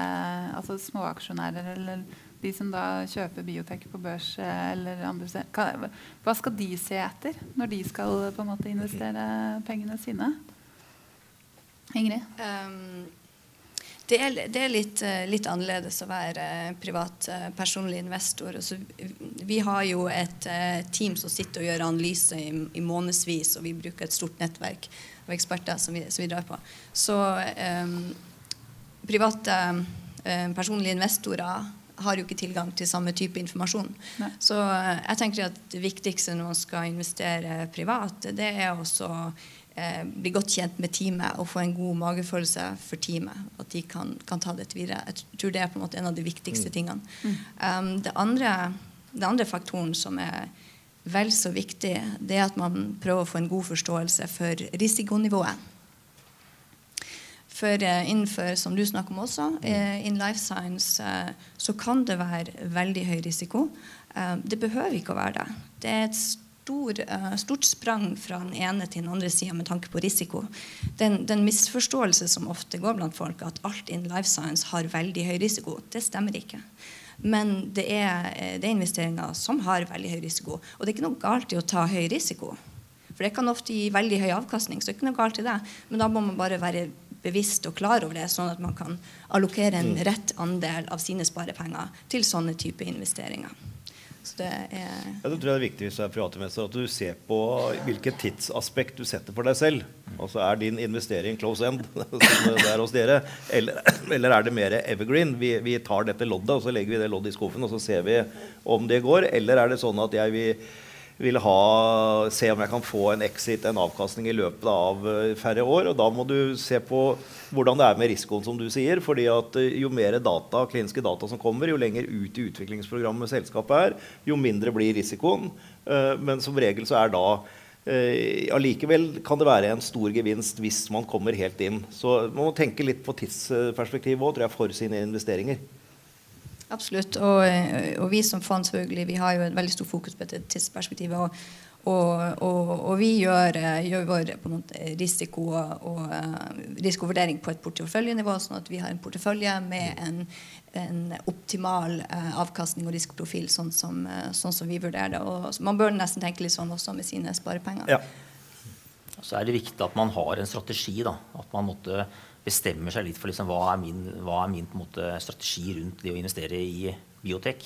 altså småaksjonærer eller de som da kjøper biotek på børs eh, eller andre steder, hva skal de se etter når de skal på en måte investere pengene sine? Ingrid? Um, det er, det er litt, eh, litt, annerledes å være privat eh, personlig investor. Altså, vi har jo et team som sitter og gjør analyser i, i månedsvis, og vi bruker et stort nettverk av eksperter som vi, som vi drar på. Så um, private personlige investorer har jo ikke tilgang til samme type informasjon. Nei. Så eh, jeg tenker at det viktigste når man skal investere privat, det er også eh, bli godt kjent med teamet og få en god magefølelse for teamet. At de kan, kan ta dette videre. Jeg tror det er på en måte en av de viktigste mm. tingene. Mm. Um, det andre, den andre faktoren som er vel så viktig, det er at man prøver å få en god forståelse for risikonivået. For innenfor, som du snakker om også, uh, in life science, uh, så kan det være veldig høy risiko. det behøver ikke å være det. Det er et stor, stort sprang fra den ene til den andre sida med tanke på risiko. Den, den misforståelse som ofte går blant folk, at alt in life science har veldig høy risiko, det stemmer ikke. Men det er, det er investeringer som har veldig høy risiko. Og det er ikke noe galt i å ta høy risiko. For det kan ofte gi veldig høy avkastning, så det er ikke noe galt i det. Men da må man bare være bevisst og klar over det, sånn at man kan allokere en mm. rett andel av sine sparepenger til sånne typer investeringer. Så det er ja, det tror jeg er viktig hvis du er privatinvestor, at du ser på hvilket tidsaspekt du setter for deg selv. Altså Er din investering close end, som det er hos dere, eller, eller er det mer evergreen? Vi, vi, tar dette loddet, og så legger vi det loddet i skuffen, og så ser vi om det går. Eller er det sånn at jeg vil vil ha, se om jeg kan få en exit, en avkastning, i løpet av eh, færre år. Og da må du se på hvordan det er med risikoen, som du sier. fordi at eh, jo mer data, kliniske data som kommer, jo lenger ut i utviklingsprogrammet selskapet er, jo mindre blir risikoen. Eh, men som regel så er da allikevel kan det være en stor gevinst hvis man kommer helt inn. Så man må tenke litt på tidsperspektivet òg, tror jeg, for sine investeringer. Absolutt. Og, eh, og, vi som fond selvfølgelig, vi har jo et veldig stort fokus på dette tidsperspektivet. Og, og, og, vi gjør, eh, gjør vår risiko og, eh, risikovurdering på et porteføljenivå, sånn at vi har en portefølje med en, en optimal avkastning og risikoprofil, sånn som, sånn som, vi vurderer det. Og man bør nesten tenke litt sånn også med sine sparepenger. Ja. Så er det viktig at man har en strategi. da, at man måtte bestemmer seg litt for liksom, hva er min, hva er min måte, strategi rundt det å investere i biotek.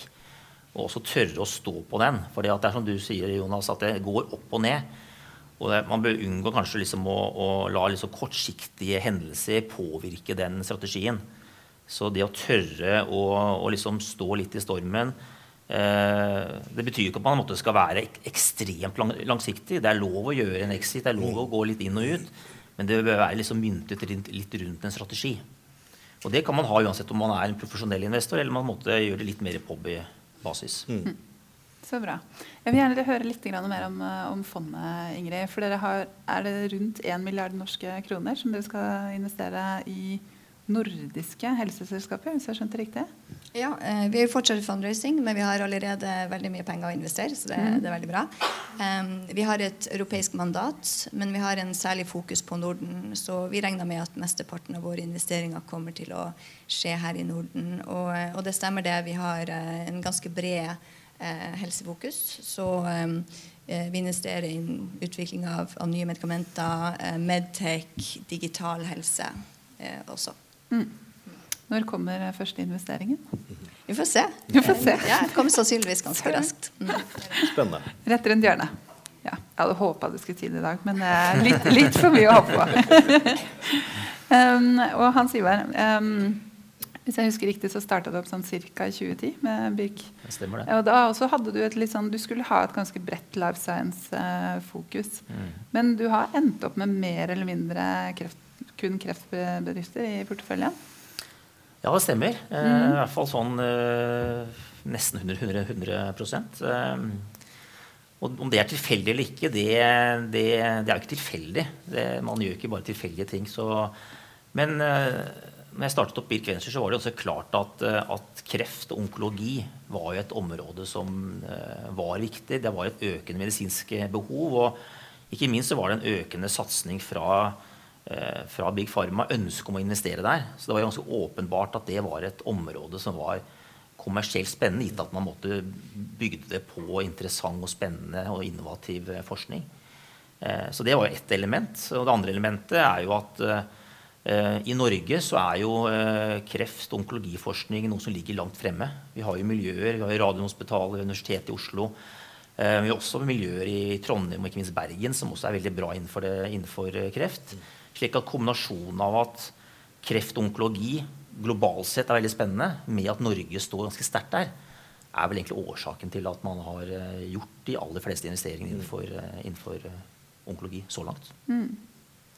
Og også tørre å stå på den. For det er som du sier, Jonas, at det går opp og ned. Og det, man bør unngå kanskje liksom å, å, la liksom kortsiktige hendelser påvirke den strategien. Så det å tørre å, å liksom stå litt i stormen eh, Det betyr ikke at man skal være ek ekstremt lang, langsiktig. Det er lov å gjøre en exit, det er lov å gå litt inn og ut. Men det bør være liksom myntet litt rundt en strategi. Og det kan man ha uansett om man er en profesjonell investor eller man måtte gjøre det litt mer på hobbybasis. Mm. Så bra. Jeg vil gjerne høre litt mer om, eh, om fondet, Ingrid. For dere har, er det rundt 1 milliard norske kroner som dere skal investere i nordiske helseselskapet, hvis jeg skjønte riktig? Ja, eh, vi er fortsatt fundraising, men vi har allerede veldig mye penger å investere. så det, mm. det er veldig bra. Um, vi har et europeisk mandat, men vi har en særlig fokus på Norden. Så vi regner med at mesteparten av våre investeringer kommer til å skje her i Norden. Og, og det stemmer det. Vi har uh, en ganske bred uh, helsefokus. Så um, vi investerer i utvikling av, av nye medikamenter, Medtech, digital helse også. Mm. Når kommer første investeringen? Vi får se. Vi får se. Ja, det kommer sannsynligvis ganske raskt. Mm. Spennende. Rett rundt hjørnet. Ja, jeg hadde håpa du skulle si det i dag, men uh, litt, litt, for mye å håpe på. um, og Hans Ivar, um, hvis jeg husker riktig, så starta det opp sånn ca. i 2010 med Birk. Det stemmer det. Og da også hadde du et litt sånn, du skulle ha et ganske bredt life science-fokus. Uh, mm. Men du har endt opp med mer eller mindre kreft kun kreftbedrifter i porteføljen? Ja, det stemmer. Eh, mm. I hvert fall sånn eh, nesten 100, 100, eh, og Om det er tilfeldig eller ikke, det, det, det er jo ikke tilfeldig. Det, man gjør ikke bare tilfeldige ting. Så, men når jeg startet opp Birk Venture, så var det også klart at, at, kreft og onkologi var jo et område som var viktig. Det var et økende medisinsk behov. Og ikke minst så var det en økende satsing fra Eh, fra Big Pharma ønske om å investere der. Så det var ganske åpenbart at det var et område som var kommersielt spennende, gitt at man måtte bygge det på interessant og spennende og innovativ eh, forskning. Eh, så det var ett element. Og det andre elementet er jo at i Norge så er jo kreft- og onkologiforskning noe som ligger langt fremme. Vi har jo miljøer, vi har jo Radiumhospitalet, Universitetet i Oslo. Vi har også miljøer i Trondheim og ikke minst Bergen som også er veldig bra innenfor, det, innenfor kreft. Slik at kombinasjonen av at kreft og onkologi globalt sett er veldig spennende, med at Norge står ganske sterkt der, er vel egentlig årsaken til at man har eh, gjort de aller fleste investeringene innenfor, eh, innenfor eh, onkologi så langt. Mm.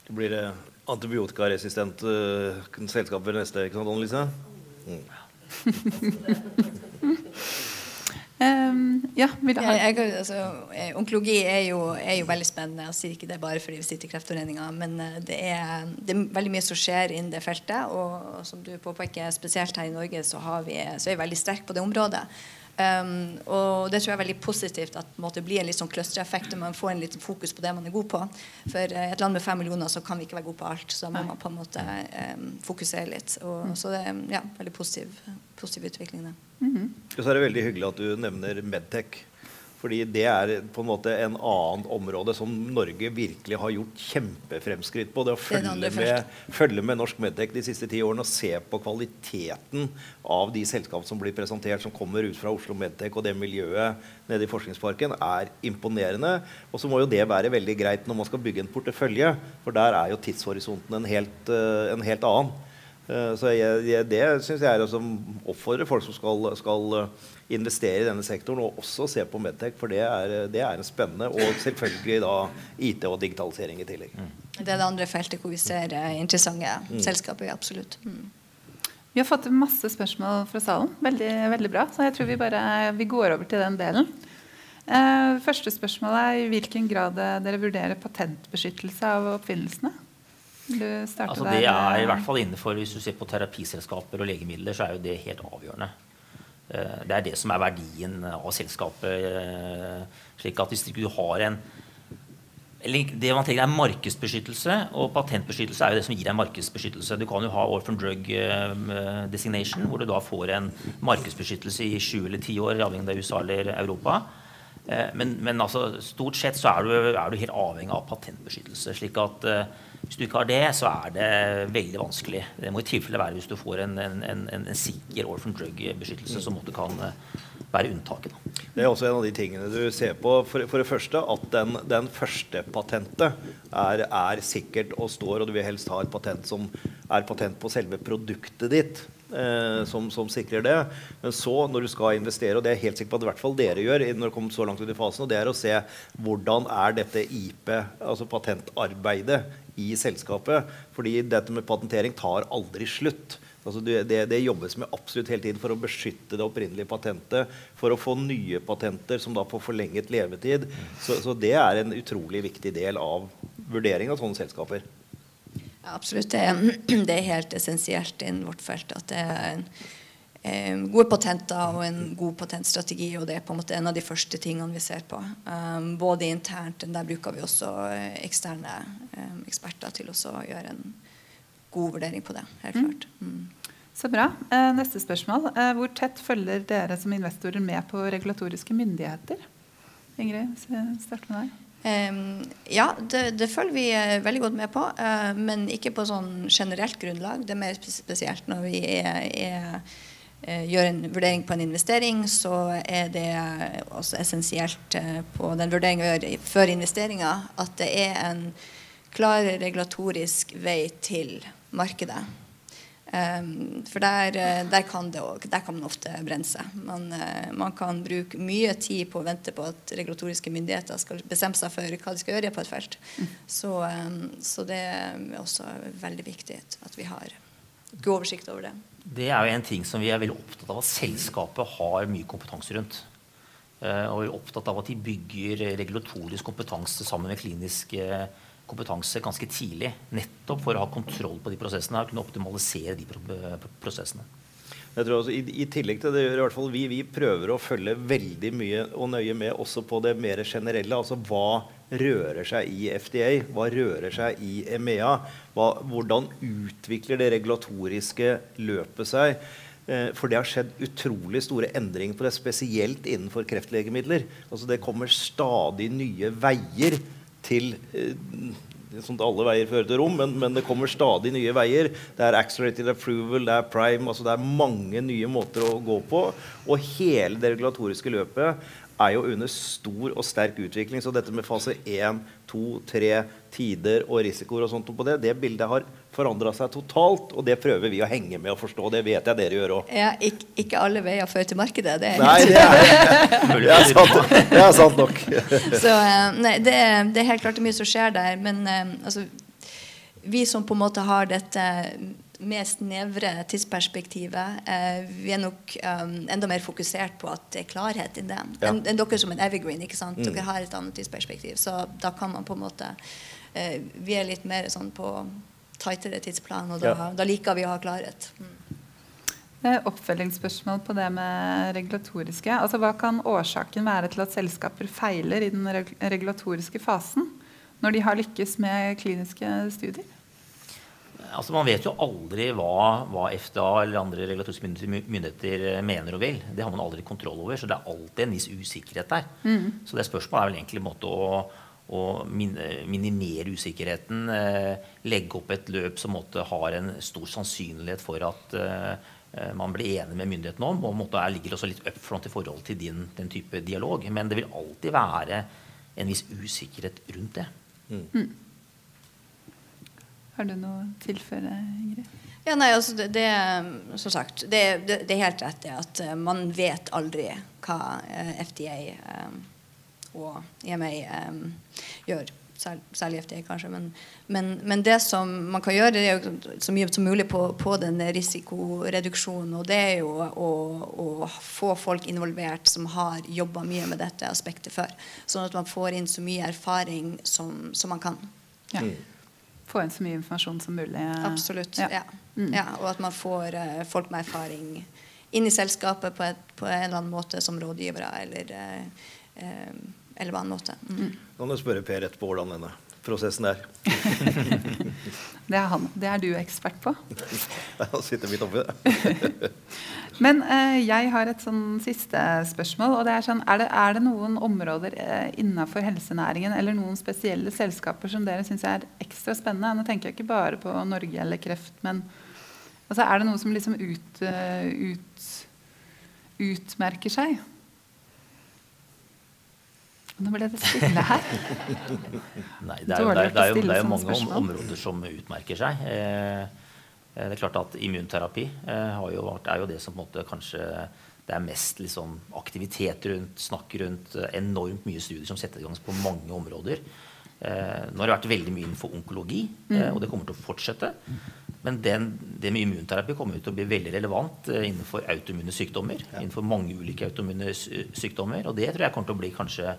Det blir det antibiotikaresistent uh, selskap ved neste, ikke sant, Annelise? Mm. Um, ja, jeg, jeg, altså, eh, onkologi er jo, er jo, veldig spennende. Jeg sier ikke det bare fordi vi sitter i Kreftforeninga, men eh, det er, det er, veldig mye som skjer innen det feltet. Og som du påpeker, spesielt her i Norge så, vi, så er vi veldig sterke på det området. Um, og det tror jeg er veldig positivt at det blir en litt sånn clustereffekt og man får en liten fokus på det man er god på. For i et land med fem millioner så kan vi ikke være gode på alt. Så da må man på en måte um, fokusere litt. Og, mm. Så det er ja, veldig positiv, positiv utvikling. Det. Mm -hmm. Og så er det veldig hyggelig at du nevner Medtech. Fordi det er på en måte en annen område som Norge virkelig har gjort kjempefremskritt på. Det å følge, med, følge med, norsk Medtech de siste ti årene og se på kvaliteten av de selskap som blir presentert, som kommer ut fra Oslo Medtech og det miljøet nede i Forskningsparken, er imponerende. Og så må jo det være veldig greit når man skal bygge en portefølje, for der er jo tidshorisonten en helt, eh, en helt annen. Eh, så jeg, det syns jeg er å oppfordre folk som skal, skal investere i denne sektoren og også se på Medtech, for det er, det er en spennende og selvfølgelig da IT og digitalisering i tillegg. Mm. Det er det andre feltet hvor vi ser eh, interessante mm. selskaper. absolutt. Mm. Vi har fått masse spørsmål fra salen. Veldig, veldig bra. Så jeg tror vi bare vi går over til den delen. Eh, første spørsmål er i hvilken grad dere vurderer patentbeskyttelse av oppfinnelsene? Altså det er i hvert fall innenfor Hvis du ser på terapiselskaper og legemidler, så er jo det helt avgjørende. Eh, det er det som er verdien av selskapet. Eh, slik at hvis du har en det man tenker er markedsbeskyttelse, og patentbeskyttelse er jo det som gir deg markedsbeskyttelse. Du kan jo ha orphan drug eh, designation, hvor du da får en markedsbeskyttelse i sju eller ti år, avhengig av USA eller Europa. Men, men altså, stort sett så er du, er du, helt avhengig av patentbeskyttelse. slik at hvis du ikke har det, så er det veldig vanskelig. Det må i tilfelle være hvis du får en, en, en, en sikker orphan drug-beskyttelse, som måtte kan eh, være unntaket. Det er også en av de tingene du ser på. For, for det første at den, den første patentet er, er, sikkert og står, og du vil helst ha et patent som er patent på selve produktet ditt. Eh, som, som, sikrer det. Men så, når du skal investere, og det er helt sikker på at i hvert fall dere gjør, når det kommer så langt ut i fasen, og det er å se hvordan er dette IP, altså patentarbeidet, i selskapet. Fordi dette med patentering tar aldri slutt. Altså det, det, det, jobbes med absolutt hele tiden for å beskytte det opprinnelige patentet. For å få nye patenter som da får forlenget levetid. Så, så det er en utrolig viktig del av vurdering av sånne selskaper. Ja, absolutt. Det er, helt essensielt innen vårt felt at det er en eh, gode patenter og en god patentstrategi. Og det er på en måte en av de første tingene vi ser på. Um, både internt, der bruker vi også eh, eksterne um, eksperter til å gjøre en god vurdering på det. helt mm. klart. Mm. Så bra. Neste spørsmål. Hvor tett følger dere som investorer med på regulatoriske myndigheter? Ingrid, start med deg. Um, ja, det, det, følger vi uh, veldig godt med på, uh, men ikke på sånn generelt grunnlag. Det er mer spesielt når vi er, er Eh, gjør en vurdering på en investering, så er det også essensielt eh, på den vurderingen vi gjør før investeringa, at det er en klar regulatorisk vei til markedet. Um, for der, eh, der, kan også, der kan man ofte brenne seg. Man, uh, man, kan bruke mye tid på å vente på at regulatoriske myndigheter skal bestemme seg for hva de skal gjøre på et felt. Så, um, så, det er også veldig viktig at vi har god oversikt over det. Det er jo en ting som vi er veldig opptatt av at selskapet har mye kompetanse rundt. Uh, og vi er opptatt av at de bygger regulatorisk kompetanse sammen med kliniske uh, kompetanse ganske tidlig. Nettopp for å ha kontroll på de prosessene og kunne optimalisere de prosessene. Jeg tror også, i, i, tillegg til det gjør i hvert fall vi, vi prøver å følge veldig mye og nøye med også på det mer generelle. altså Hva rører seg i FDA? Hva rører seg i EMEA? Hva, hvordan utvikler det regulatoriske løpet seg? Eh, for det har skjedd utrolig store endringer på det, spesielt innenfor kreftlegemidler. Altså Det kommer stadig nye veier til eh, sånn alle veier fører til rom, men, men, det kommer stadig nye veier. Det er accelerated approval, det er prime altså Det er mange nye måter å gå på. Og hele det regulatoriske løpet er jo under stor og sterk utvikling. Så dette med fase 1, 2, 3, tider og risikoer og sånt på det, det bildet har forandra seg totalt. Og det prøver vi å henge med og forstå. Det vet jeg dere gjør òg. Ja, ikke, ikke, alle veier fører til markedet. Det er, nei, det er, er, sant, det er sant nok. Så eh, nei, det, det, er helt klart det er mye som skjer der. Men um, altså, vi som på en måte har dette med snevre tidsperspektivet. Eh, vi er nok um, enda mer fokusert på at det er klarhet i det. Ja. Enn en dere som en evergreen. ikke sant? Mm. Dere har et annet tidsperspektiv. Så da kan man på en måte eh, Vi er litt mer sånn på tightere tidsplan, og da, ja. da liker vi å ha klarhet. Mm. Oppfølgingsspørsmål på det med regulatoriske. Altså, hva kan årsaken være til at selskaper feiler i den regulatoriske fasen når de har lykkes med kliniske studier? Altså Man vet jo aldri hva, hva FDA eller andre regulatoriske myndigheter eh, mener og vil. Det har man aldri kontroll over, så det er alltid en viss usikkerhet der. Mm. Så det spørsmålet er vel egentlig en måte å, å minimere usikkerheten. Eh, legge opp et løp som måtte har en stor sannsynlighet for at eh, eh man blir enig med myndighetene om. og måtte ligger også litt up front i forhold til din, den type dialog. Men det vil alltid være en viss usikkerhet rundt det. Mm. mm. Har du noe å tilføre, Ingrid? Ja, nei, altså det, det, Som sagt, det, det, det, er helt rett det at man vet aldri hva FDA um, eh, og EMA um, gjør. særlig FDA, kanskje. Men, men, men, det som man kan gjøre, det er jo så mye som mulig på, på den risikoreduksjonen. Og det er jo å, å få folk involvert som har jobba mye med dette aspektet før. Sånn at man får inn så mye erfaring som, som man kan. Ja. Mm få inn så mye informasjon som mulig. Absolutt. Ja. ja. Mm. ja og at man får uh, folk med erfaring inn i selskapet på, et, på, en eller annen måte som rådgivere eller, uh, uh, eller på annen måte. Mm. Kan du spørre Per etterpå hvordan denne prosessen er? det, er han. det er du ekspert på. Han sitter midt oppi det. Men eh, jeg har et sånn siste spørsmål. og det Er sånn, er det, er det noen områder eh, innenfor helsenæringen eller noen spesielle selskaper som dere syns er ekstra spennende? Nå tenker jeg ikke bare på Norge eller kreft, men altså, er det noe som liksom ut, uh, ut, utmerker seg? Nå ble det stille her. Nei, det er, jo, det er, det er jo, det er jo mange områder som utmerker seg. Eh, Eh, det er klart at Immunterapi eh, jo vært, er jo det som på en måte kanskje det er mest liksom, aktivitet rundt, snakk rundt, enormt mye studier som setter i gang på mange områder. Eh, nå har det vært veldig mye innenfor onkologi, mm. og det kommer til å fortsette. Men den, det med immunterapi kommer til å bli veldig relevant innenfor autoimmune sykdommer. Innenfor mange ulike autoimmune sykdommer. Og det tror jeg kommer til å bli kanskje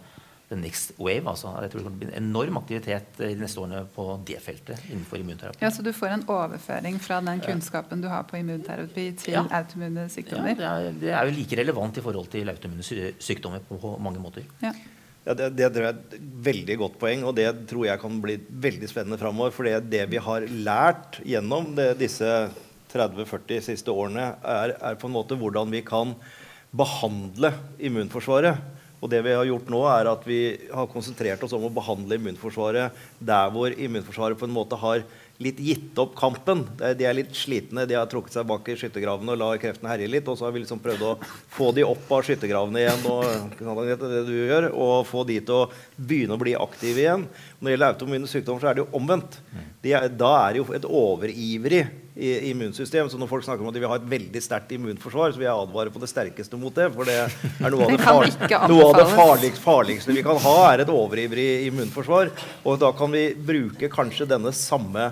the next wave. Altså. Jeg tror det blir bli en enorm aktivitet i de neste årene på det feltet innenfor immunterapi. Ja, Så du får en overføring fra den kunnskapen du har på immunterapi til ja. autoimmune sykdommer? Ja, det er, det er, jo like relevant i forhold til autoimmune sykdommer på mange måter. Ja. Ja, det, det, er et veldig godt poeng, og det tror jeg kan bli veldig spennende framover. For det vi har lært gjennom det, disse 30-40 siste årene, er, er, på en måte hvordan vi kan behandle immunforsvaret. Og det vi har gjort nå, er at vi har konsentrert oss om å behandle immunforsvaret der hvor immunforsvaret på en måte har litt gitt opp kampen. De er litt slitne. De har trukket seg bak i skyttergravene og lar kreftene herje litt. Og så har vi liksom prøvd å få de opp av skyttergravene igjen og, det du gjør, og få de til å begynne å bli aktive igjen. Når det gjelder autoimmune sykdommer, så er det jo omvendt. De er, da er det jo et overivrig immunsystem. Så når folk snakker om at de vil ha et veldig sterkt immunforsvar, så vil jeg advare på det sterkeste mot det. For det er noe av det, far noe av det farligste, farligste vi kan ha, er et overivrig immunforsvar. Og da kan vi bruke kanskje denne samme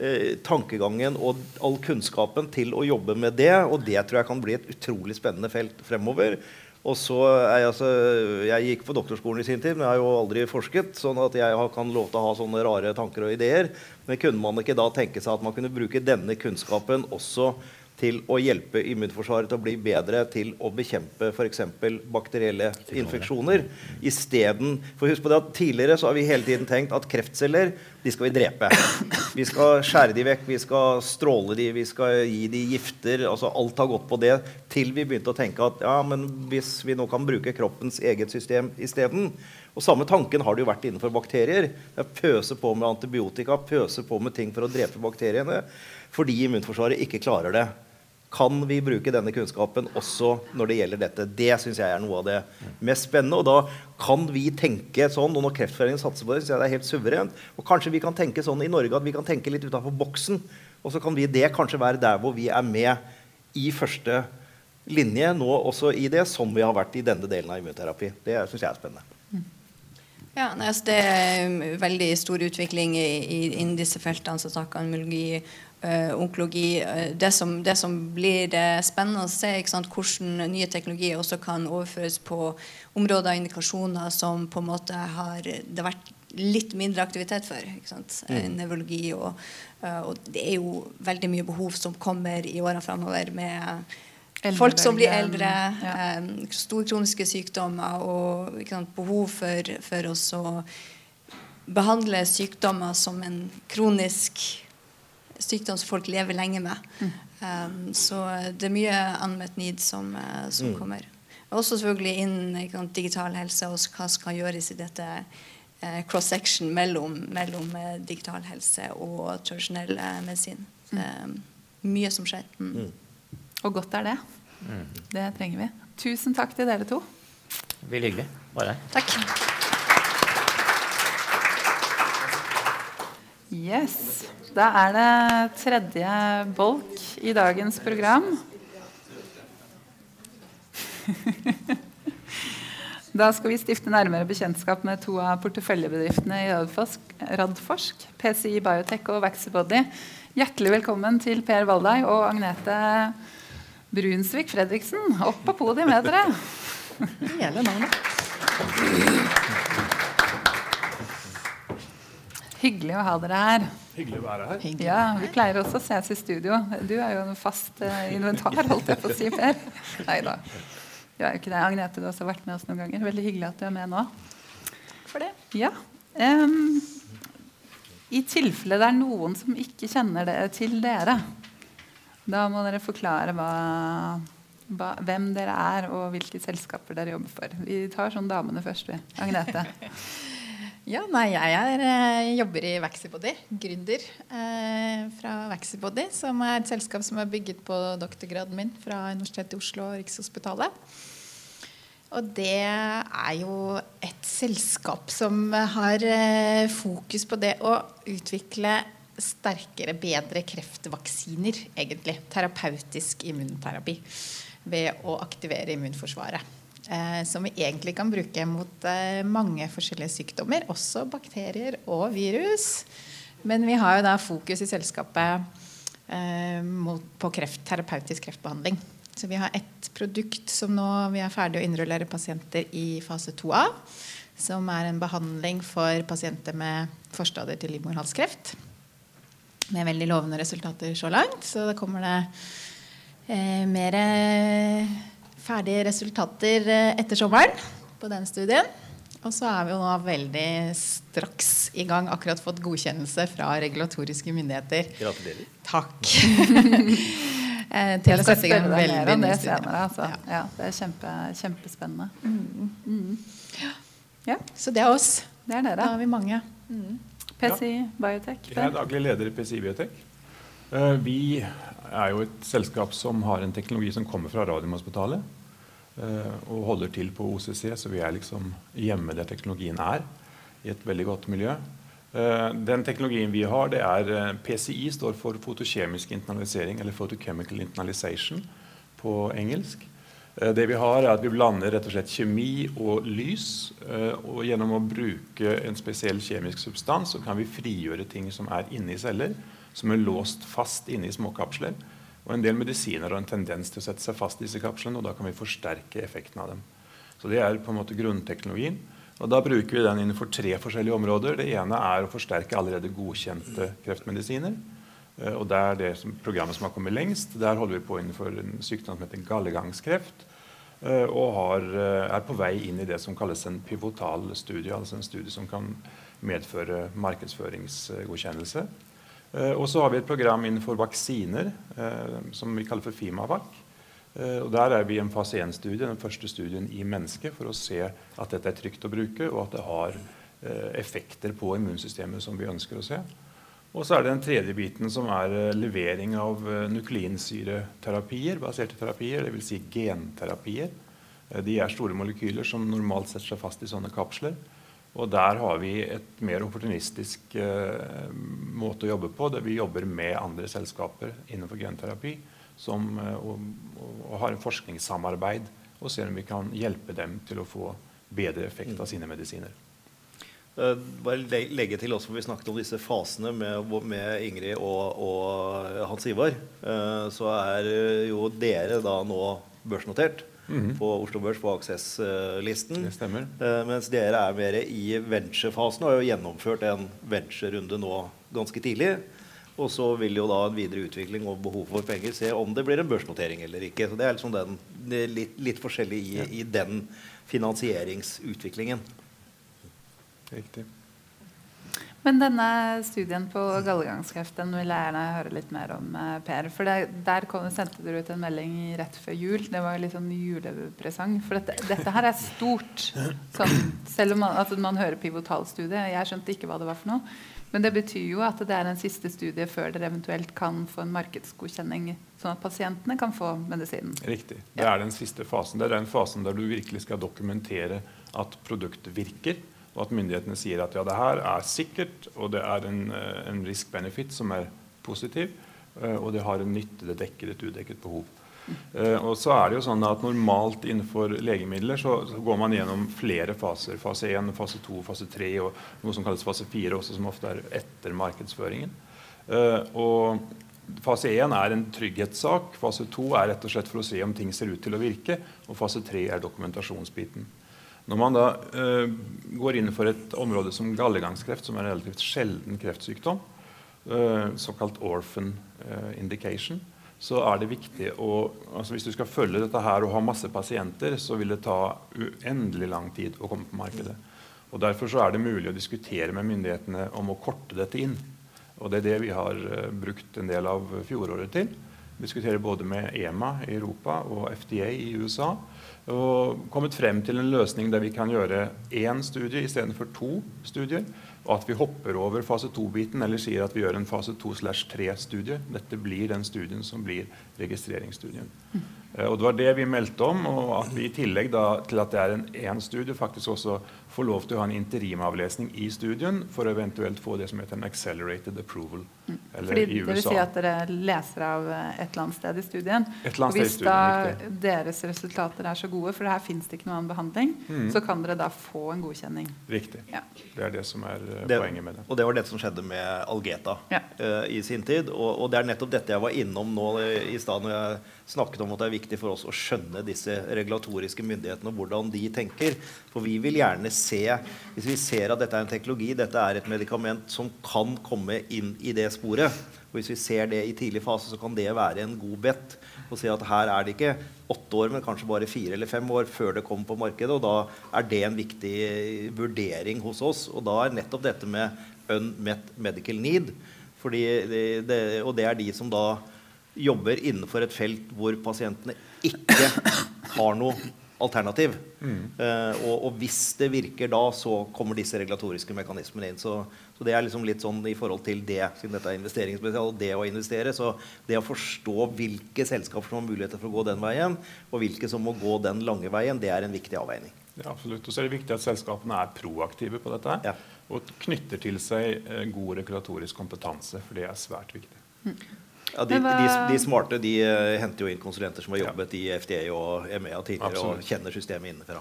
eh, tankegangen og all kunnskapen til å jobbe med det. Og det tror jeg kan bli et utrolig spennende felt fremover. Og så er jeg, altså, jeg gikk på doktorskolen i sin tid, men jeg har jo aldri forsket. sånn at jeg kan lov til å ha sånne rare tanker og ideer. Men kunne man ikke da tenke seg at man kunne bruke denne kunnskapen også til å hjelpe immunforsvaret til å bli bedre til å bekjempe f.eks. bakterielle infeksjoner. Isteden, for husk på det at Tidligere så har vi hele tiden tenkt at kreftceller de skal vi drepe. Vi skal skjære de vekk, vi skal stråle de, vi skal gi de gifter. altså Alt har gått på det til vi begynte å tenke at ja, men hvis vi nå kan bruke kroppens eget system isteden og Samme tanken har det jo vært innenfor bakterier. Det Pøse på med antibiotika, pøse på med ting for å drepe bakteriene fordi immunforsvaret ikke klarer det. Kan vi bruke denne kunnskapen også når det gjelder dette? Det syns jeg er noe av det mest spennende. Og da kan vi tenke sånn, og når Kreftforeningen satser på det, syns jeg det er helt suverent. Og kanskje vi kan tenke sånn i Norge at vi kan tenke litt utafor boksen. Og så kan vi det kanskje være der hvor vi er med i første linje nå også i det, som vi har vært i denne delen av immunterapi. Det syns jeg er spennende. Ja, altså Det er veldig stor utvikling innen disse feltene som snakker om øh, onkologi. Eh, det som, det som, blir det spennende å se, ikke sant, hvordan nye teknologier også kan overføres på områder og indikasjoner som på en måte har det vært litt mindre aktivitet for. ikke sant, mm. Nevrologi og, og det er jo veldig mye behov som kommer i årene framover med Folk som blir eldre, ja. eh, store kroniske sykdommer og sant, behov for, for å behandle sykdommer som en kronisk sykdom som folk lever lenge med. Mm. Um, så det er mye unmet need som, uh, som mm. kommer. Også selvfølgelig innen digital helse og hva som kan gjøres i dette eh, cross-section mellom, mellom uh, digital helse og tradisjonell medisin. Um, mye som skjer. Mm. mm. Og godt er det. Mm. Det trenger vi. Tusen takk til dere to. Veldig hyggelig. Bare her. Takk. Yes. Da er det tredje bolk i dagens program. Da skal vi stifte nærmere bekjentskap med to av porteføljebedriftene i Radforsk, PCI Biotech og Vaxibody. Hjertelig velkommen til Per Valdai og Agnete Brunsvik Fredriksen. Opp på podiet med dere. Hele navnet. Hyggelig å ha dere her. Hyggelig å være her. Ja, Vi pleier også å ses i studio. Du er jo en fast uh, inventar, holdt jeg på å si, Per. Nei da. Du er jo ikke det. Agnete, du har også vært med oss noen ganger. Veldig hyggelig at du er med nå. Takk For det. Ja. Um, I tilfelle det er noen som ikke kjenner det til dere, da må dere forklare hva, hva, hvem dere er, og hvilke selskaper dere jobber for. Vi tar sånn damene først, vi. Agnete. Ja, nei, jeg er, eh, jobber i Vaxibody, gründer eh, fra Vaxibody, som er et selskap som er bygget på doktorgraden min fra Universitetet i Oslo og Rikshospitalet. Og det er jo et selskap som har eh, fokus på det å utvikle sterkere, bedre kreftvaksiner, egentlig. Terapeutisk immunterapi ved å aktivere immunforsvaret som vi egentlig kan bruke mot eh, mange forskjellige sykdommer, også bakterier og virus. Men vi har jo da fokus i selskapet eh, på kreft, terapeutisk kreftbehandling. Så vi har ett produkt som nå vi er ferdig å innrullere pasienter i fase 2A. Som er en behandling for pasienter med forstadier til livmorhalskreft. Med veldig lovende resultater så langt. Så da kommer det eh, mer ferdige resultater eh, etter sommeren på den studien. Og så er vi jo nå veldig straks i gang. Akkurat fått godkjennelse fra regulatoriske myndigheter. Gratulerer. Takk. eh, til å sette i gang veldig mye senere, Altså. Ja. ja. det er kjempe, kjempespennende. Mm. Mm. Ja. Så det er oss. Det er dere. Da har vi mange. Mm. PCI Biotech. Jeg er daglig leder i PCI Biotech. Uh, vi er jo et selskap som har en teknologi som kommer fra Radiumhospitalet. Uh, og holder til på OCC, så vi er liksom hjemme der teknologien er. I et veldig godt miljø. Uh, den teknologien vi har, det er PCI står for fotokjemisk internalisering, eller photochemical internalisation på engelsk. Det vi har er at vi blander rett og slett kjemi og lys. og Gjennom å bruke en spesiell kjemisk substans så kan vi frigjøre ting som er inni celler som er låst fast inne i småkapsler. Og En del medisiner har en tendens til å sette seg fast i disse kapslene, og da kan vi forsterke effekten av dem. Så Det er på en måte grunnteknologien. Og Da bruker vi den innenfor tre forskjellige områder. Det ene er å forsterke allerede godkjente kreftmedisiner. Eh, og Det er det som, programmet som har kommet lengst. Der holder vi på innenfor en sykdom som heter gallegangskreft. Eh, og har, eh, er på vei inn i det som kalles en pivotal studie, altså en studie som kan medføre markedsføringsgodkjennelse. Eh, og så har vi et program innenfor vaksiner eh, som vi kaller for Fimavac. Eh, og Der er vi i en fase 1-studie, den første studien i mennesket, for å se at dette er trygt å bruke, og at det har effekter på immunsystemet som vi ønsker å se. Og så er det den tredje biten, som er levering av nukleinsyreterapier, baserte terapier, dvs. Si genterapier. De er store molekyler som normalt setter seg fast i sånne kapsler. Og der har vi et mer opportunistisk eh, måte å jobbe på, der vi jobber med andre selskaper innenfor genterapi som, uh, og, og, har en forskningssamarbeid og ser om vi kan hjelpe dem til å få bedre effekt av sine medisiner. Uh, bare legge til også, for Vi snakket om disse fasene med, med Ingrid og, og Hans Ivar. så er jo dere da nå børsnotert. -hmm. på Oslo Børs på Aksess-listen. Uh, mens dere er mer i venture-fasen og har jo gjennomført en venture-runde nå ganske tidlig. Og så vil jo da en videre utvikling og behov for penger se om det blir en børsnotering eller ikke. Så det er liksom den, det er litt, litt, forskjellig i, i den finansieringsutviklingen. Riktig. Men denne studien på gallegangskreft den vil jeg gjerne høre litt mer om, eh, Per. For det, Der kom, sendte dere ut en melding rett før jul. Det var litt sånn julepresang. For dette, dette her er stort. Sånn, selv om man, altså man hører pivotalstudie. Jeg skjønte ikke hva det var for noe. Men det betyr jo at det er en siste studie før dere eventuelt kan få en markedsgodkjenning, sånn at pasientene kan få medisinen. Riktig. Det er den siste fasen. Det er den fasen der du virkelig skal dokumentere at produktet virker og at myndighetene sier at ja, det her er sikkert, og det er en, eh, en risk-benefit som er positiv, eh, og det har en nytte, det dekker et udekket behov. Uh, og så er det jo sånn at Normalt innenfor legemidler så, så, går man gjennom flere faser. Fase 1, fase 2, fase 3 og noe som kalles fase 4, også, som ofte er etter markedsføringen. Uh, og Fase 1 er en trygghetssak. Fase 2 er rett og slett for å se om ting ser ut til å virke. Og fase 3 er dokumentasjonsbiten. Når man da uh, går inn for et område som gallegangskreft, som er en relativt sjelden kreftsykdom, uh, såkalt orphan uh, indication, så er det viktig å altså Hvis du skal følge dette her og ha masse pasienter, så vil det ta uendelig lang tid å komme på markedet. Og Derfor så er det mulig å diskutere med myndighetene om å korte dette inn. Og Det er det vi har brukt en del av fjoråret til. Diskutere både med EMA i Europa og FDA i USA og kommet frem til en løsning der vi kan gjøre én studie istedenfor to studier. Og at vi hopper over fase 2-biten eller sier at vi gjør en fase 2-3-studie. Dette blir den studien som blir registreringsstudien. Mm. Eh, og Det var det vi meldte om, og at vi i tillegg da, til at det er en én studie, faktisk også får lov til å ha en interimavlesning i studien for å eventuelt få det som heter en accelerated approval. Mm. Fordi i USA. Det vil si at dere leser av eh, et eller annet sted i studien. Et eller annet sted i studien, Hvis da deres resultater er så gode, for her fins det ikke noen annen behandling, mm. så kan dere da få en godkjenning. Riktig. Ja. Det er det som er uh, det, poenget med det. Og det var det som skjedde med Algeta ja. uh, i sin tid. Og, og, det er nettopp dette jeg var innom nå i stad når jeg snakket om at det er viktig for oss å skjønne disse regulatoriske myndighetene og hvordan de tenker. For vi vil gjerne se hvis vi ser at dette er en teknologi, dette er et medikament som kan komme inn i det sporet, og hvis vi ser det i tidlig fase, så kan det være en god bet. Og si at her er det ikke åtte år, men kanskje bare fire eller fem år før det kommer på markedet. Og da er det en viktig vurdering hos oss. Og da er nettopp dette med unmet medical need det, det, Og det er de som da jobber innenfor et felt hvor pasientene ikke har noe alternativ. Mm. Uh, og, og, hvis det virker da, så kommer disse regulatoriske mekanismene inn. Så, så, det er liksom litt sånn i forhold til det, siden dette er investeringsspesial, det å investere. Så det å forstå hvilke selskaper som har muligheter for å gå den veien, og hvilke som må gå den lange veien, det er en viktig avveining. Ja, absolutt. Og så er det viktig at selskapene er proaktive på dette. Ja. Og knytter til seg eh, god regulatorisk kompetanse, for det er svært viktig. Mm. Ja, de, de, de, smarte de uh, henter jo inn konsulenter som har jobbet ja. i FDA og EMEA tidligere Absolutt. og kjenner systemet innenfra.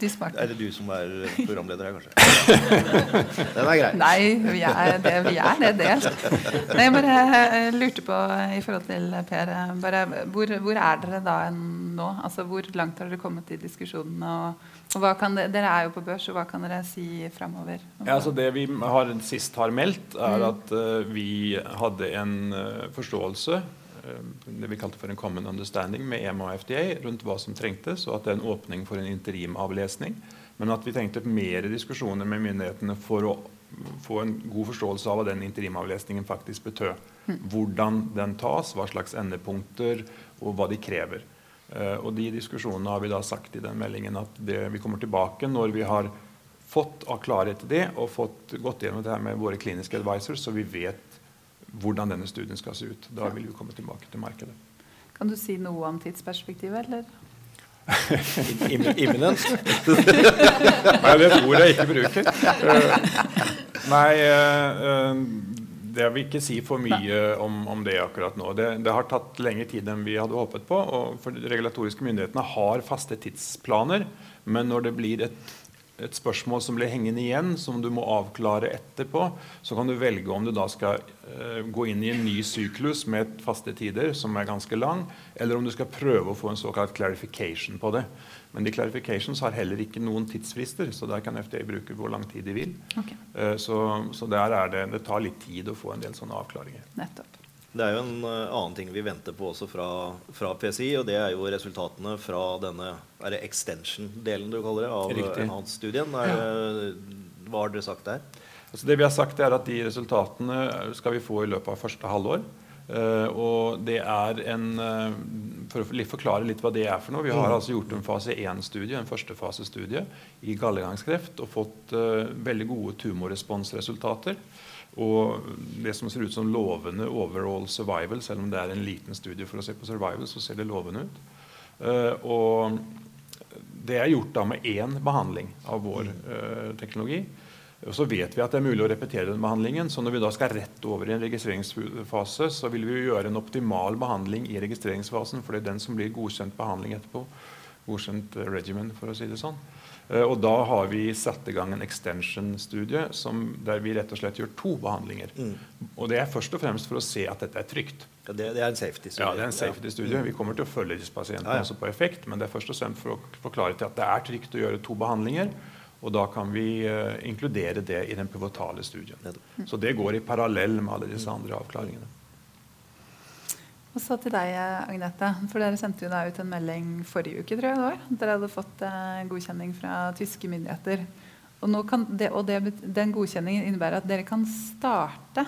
De smarte. Er det du som er programleder her, kanskje? Den er grei. Nei, vi er det, vi er det delt. Nei, jeg bare lurte på i forhold til Per bare, hvor, hvor er dere da nå? Altså, hvor langt har dere kommet i diskusjonene? og dere, dere er jo på børs, og hva kan dere si framover? Ja, altså det vi har, sist har meldt, er mm. at uh, vi hadde en uh, forståelse uh, det vi kalte for en common understanding med EMA og FDA rundt hva som trengtes, og at det er en åpning for en interimavlesning. Men at vi trengte mer diskusjoner med myndighetene for å få en god forståelse av hva den interimavlesningen faktisk betød. Mm. Hvordan den tas, hva slags endepunkter, og hva de krever. Eh, og de diskusjonene har vi da sagt i den meldingen at det, vi kommer tilbake når vi har fått av klarhet i det og fått gått gjennom det her med våre kliniske advisors, så vi vet hvordan denne studien skal se ut. Da vil vi komme tilbake til markedet. Kan du si noe om tidsperspektivet, eller? Imminent? nei, det er et ord jeg ikke bruker. Uh, nei, det vil ikke si for mye om, om, det akkurat nå. Det, det, har tatt lengre tid enn vi hadde håpet på. og for De regulatoriske myndighetene har faste tidsplaner. Men når det blir et, et, spørsmål som blir hengende igjen, som du må avklare etterpå, så kan du velge om du da skal uh, gå inn i en ny syklus med faste tider, som er ganske lang, eller om du skal prøve å få en såkalt clarification på det. Men de clarifications har heller ikke noen tidsfrister, så der kan FDA bruke hvor lang tid de vil. Okay. Uh, så, så der er det, det tar litt tid å få en del sånne avklaringer. Nettopp. Det er jo en uh, annen ting vi venter på også fra, fra, PCI, og det er jo resultatene fra denne extension-delen du kaller det, av Enhance-studien. Ja. Hva har dere sagt der? Altså det vi har sagt er at De resultatene skal vi få i løpet av første halvår. Uh, og det er en uh, For å forklare litt hva det er for noe. Vi har mm. altså gjort en fase 1-studie, en førstefasestudie i gallegangskreft og fått uh, veldig gode tumorresponsresultater. Og det som ser ut som lovende overall survival, selv om det er en liten studie for å se på survival, så ser det lovende ut. og det er gjort da med én behandling av vår teknologi. Og så vet vi at det er mulig å repetere den behandlingen. Så når vi da skal rett over i en registreringsfase, så vil vi gjøre en optimal behandling i registreringsfasen, for det er den som blir godkjent behandling etterpå. Godkjent regimen, for å si det sånn. Eh, og da har vi satt i gang en extension-studie der vi rett og slett gjør to behandlinger. Mm. Og det er først og fremst for å se at dette er trygt. Ja, det, det, er en safety-studie. Ja, det er en safety-studie. Ja. Vi kommer til å følge disse pasientene ja, ja. også på effekt, men det er først og fremst for å forklare til at det er trygt å gjøre to behandlinger. Og da kan vi uh, inkludere det i den pivotale studien. Så det går i parallell med alle disse andre avklaringene. Og så til deg, Agnete. For Dere sendte jo da ut en melding forrige uke. tror jeg det var. Dere hadde fått uh, godkjenning fra tyske myndigheter. Og, det, og det, den godkjenningen innebærer at dere kan starte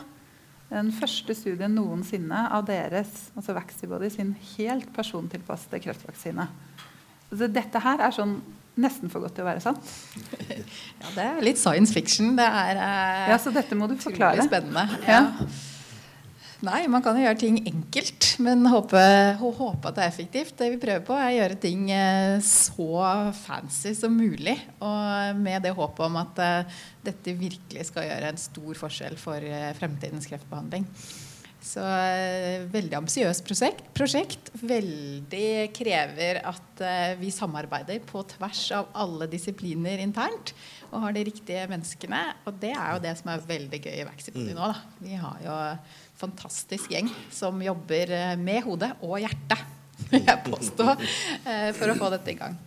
den første studien noensinne av deres altså Vaxibody sin helt persontilpassede kreftvaksine. Altså, dette her er sånn nesten for godt til å være sant. ja, det er litt science fiction. Det er eh, ja, så dette må du forklare. spennende. Ja. Nei, man kan jo gjøre ting enkelt, men håpe, håpe, at det er effektivt. Det vi prøver på, er å gjøre ting eh, så fancy som mulig. Og med det håpet om at uh, dette virkelig skal gjøre en stor forskjell for uh, fremtidens kreftbehandling. Så uh, veldig ambisiøst prosjekt, prosjekt. Veldig krever at uh, vi samarbeider på tvers av alle disipliner internt. Og har de riktige menneskene. Og det er jo det som er veldig gøy i Vaxipody mm. nå. Da. Vi har jo en fantastisk gjeng som jobber uh, med hodet og hjertet, vil jeg påstå, for å få dette i gang.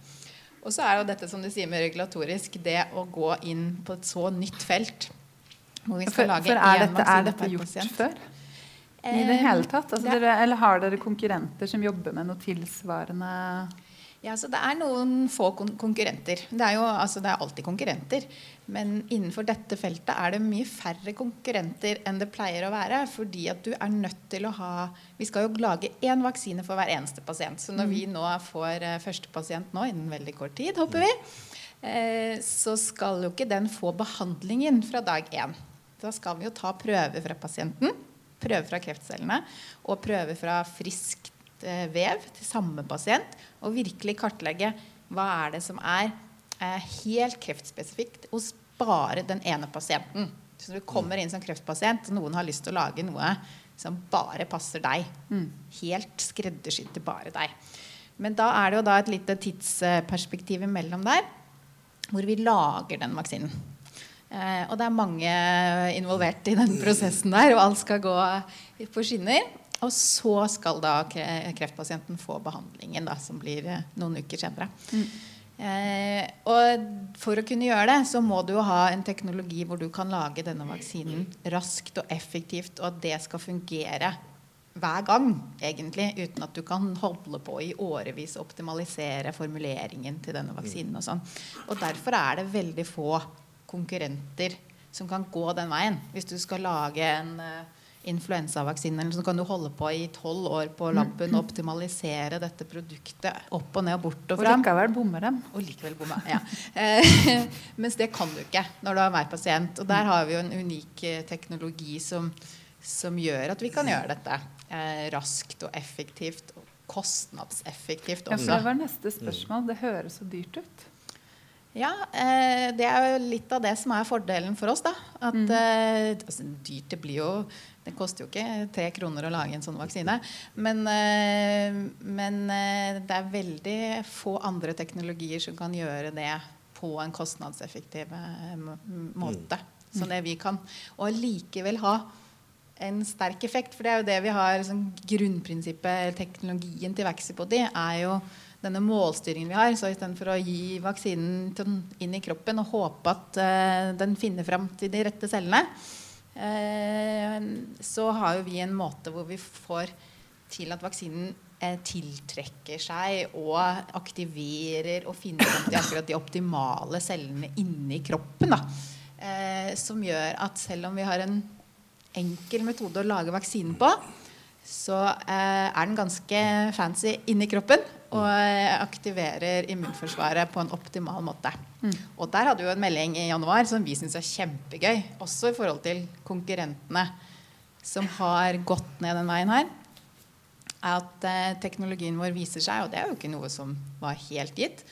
Og så er jo dette som du sier med regulatorisk, det å gå inn på et så nytt felt. Hvor vi skal for, lage for er dette, er dette gjort før? I det hele tatt? Altså, dere, eller har dere konkurrenter som jobber med noe tilsvarende? Ja, så Det er noen få kon konkurrenter. Det er jo altså, det er alltid konkurrenter. Men innenfor dette feltet er det mye færre konkurrenter enn det pleier å være. Fordi at du er nødt til å ha Vi skal jo lage én vaksine for hver eneste pasient. Så når mm. vi nå får uh, første pasient nå innen veldig kort tid, håper vi, uh, så skal jo ikke den få behandlingen fra dag én. Da skal vi jo ta prøver fra pasienten prøver fra kreftcellene og prøver fra friskt eh, vev til samme pasient, og virkelig kartlegge hva er det som er eh, helt kreftspesifikt hos bare den ene pasienten. Så du kommer inn som kreftpasient, og noen har lyst til å lage noe som bare passer deg, mm. helt skreddersydd til bare deg. Men da er det jo da et lite tidsperspektiv imellom der, hvor vi lager den vaksinen. Eh, og det er mange involvert i den prosessen der, og alt skal gå på skinner. Og så skal da kreftpasienten få behandlingen, da, som blir eh, noen uker senere. Mm. Eh, og for å kunne gjøre det, så må du jo ha en teknologi hvor du kan lage denne vaksinen raskt og effektivt, og at det skal fungere hver gang, egentlig, uten at du kan holde på i årevis å optimalisere formuleringen til denne vaksinen. Og sånn. Og derfor er det veldig få konkurrenter som kan gå den veien. Hvis du skal lage en uh, influensavaksine, så kan du holde på i tolv år på lappen og optimalisere dette produktet opp og ned og bort og fram. Og likevel bomme dem. Og likevel bomme, ja. Eh, mens det kan du ikke når du har hver pasient. Og der har vi jo en unik eh, teknologi som, som gjør at vi kan gjøre dette eh, raskt og effektivt. Og kostnadseffektivt også. Ja, for det var neste spørsmål. Det høres så dyrt ut. Ja, eh, det er jo litt av det som er fordelen for oss. da. At mm. altså, Dyrt det blir jo Det koster jo ikke tre kroner å lage en sånn vaksine. Men, eh, men det er veldig få andre teknologier som kan gjøre det på en kostnadseffektiv måte. Mm. Så det vi kan. Og likevel ha en sterk effekt. For det er jo det vi har sånn, Grunnprinsippet, teknologien til Vaxipodi, er jo denne målstyringen vi har. Så istedenfor å gi vaksinen inn i kroppen og håpe at eh, den finner fram til de rette cellene, eh, så har jo vi en måte hvor vi får til at vaksinen uh, tiltrekker seg og aktiverer og finner fram til akkurat de optimale cellene inni kroppen. da. eh, som gjør at selv om vi har en enkel metode å lage vaksinen på, så eh, er den ganske fancy inni kroppen og eh, aktiverer immunforsvaret på en optimal måte. Mm. Og der hadde vi jo en melding i januar som vi syns er kjempegøy, også i forhold til konkurrentene som har gått ned den veien her. At eh, teknologien vår viser seg, og det er jo ikke noe som var helt gitt,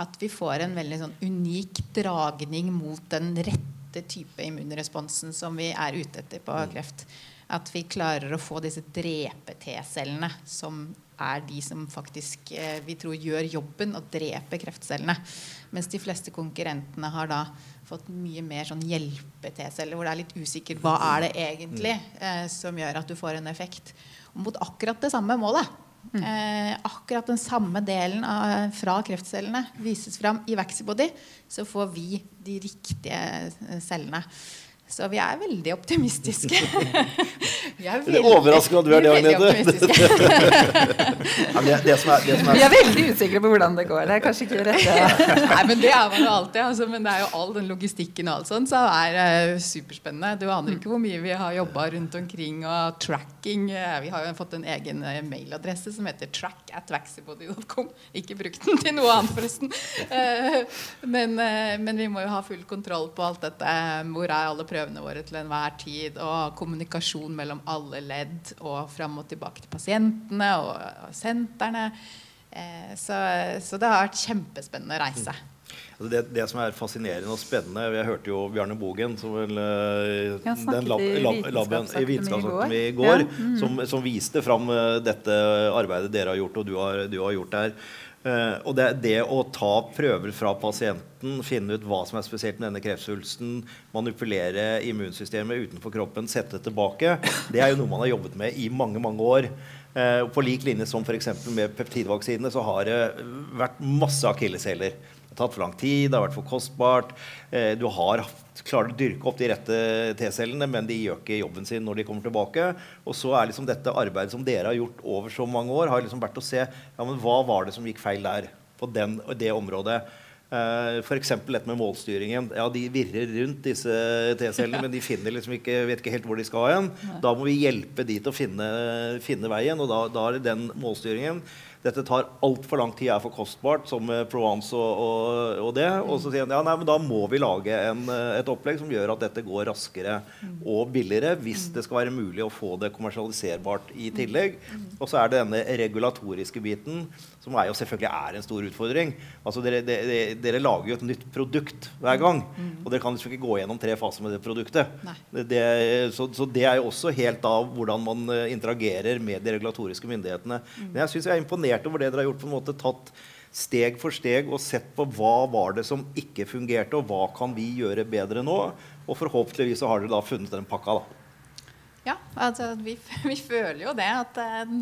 at vi får en veldig sånn unik dragning mot den rette type immunresponsen som vi er ute etter på mm. kreft. At vi klarer å få disse drepe-T-cellene, som er de som faktisk eh, vi tror gjør jobben og dreper kreftcellene. Mens de fleste konkurrentene har da fått mye mer sånn hjelpe-T-celler, hvor det er litt usikkert hva er det egentlig eh, som gjør at du får en effekt. Og mot akkurat det samme målet. Mm. Eh, akkurat den samme delen av, fra kreftcellene vises fram i Vaxibody, så får vi de riktige eh, cellene. Så vi er veldig optimistiske. vi er veldig, det er overraskende at du er det, Agnete. Vi er veldig usikre på hvordan det går. Det er kanskje ikke rett. Nei, men det er man jo alltid. Altså, men det er jo all den logistikken og alt sånt som er uh, superspennende. Du aner ikke hvor mye vi har jobba rundt omkring og tracking. Uh, vi har jo fått en egen uh, mailadresse som heter track at vaxibody.com. Ikke brukt den til noe annet, forresten. Men, men, vi må jo ha full kontroll på alt dette. Hvor er alle prøvene våre til enhver tid, og kommunikasjon mellom alle ledd og fram og tilbake til pasientene og, og sentrene. Eh, så, så, det har vært kjempespennende reise. Altså det, det, som er fascinerende og spennende Jeg hørte jo Bjarne Bogen, som vel, uh, den lab, lab, laben i Vitenskapsakademiet i går, ja. mm. som, som, viste fram uh, dette arbeidet dere har gjort, og du har, du har gjort der. Uh, og det, det, å ta prøver fra pasienten, finne ut hva som er spesielt med denne kreftsvulsten, manipulere immunsystemet utenfor kroppen, sette det tilbake, det er jo noe man har jobbet med i mange mange år. Uh, på lik linje som f.eks. med peptidvaksinene så har det vært masse akilleshæler. Det har tatt for lang tid, det har vært for kostbart. Uh, du har klarer å dyrke opp de rette T-cellene, men de gjør ikke jobben sin når de kommer tilbake. Og så er liksom dette arbeidet som dere har gjort over så mange år, har liksom vært å se ja, men hva var det som gikk feil der på den, det området. Uh, F.eks. dette med målstyringen. Ja, De virrer rundt disse T-cellene, men de finner liksom ikke, vet ikke helt hvor de skal hen. Da må vi hjelpe de til å finne, finne veien, og da, da er det den målstyringen dette tar altfor lang tid, er for kostbart, som Provence og, og, og, det. Og så sier han ja, nei, men da må vi lage en, et opplegg som gjør at dette går raskere og billigere, hvis det skal være mulig å få det kommersialiserbart i tillegg. Og så er det denne regulatoriske biten, som er jo selvfølgelig er en stor utfordring. Altså dere, dere, dere lager jo et nytt produkt hver gang, og dere kan liksom ikke gå gjennom tre faser med det produktet. Det, så, så, det er jo også helt av hvordan man eh, interagerer med de regulatoriske myndighetene. Men jeg syns jeg er imponert over det dere har gjort. på en måte tatt steg for steg og sett på hva var det som ikke fungerte, og hva kan vi gjøre bedre nå. Og forhåpentligvis så har dere da funnet den pakka. da. Ja, altså vi, vi føler jo det at uh,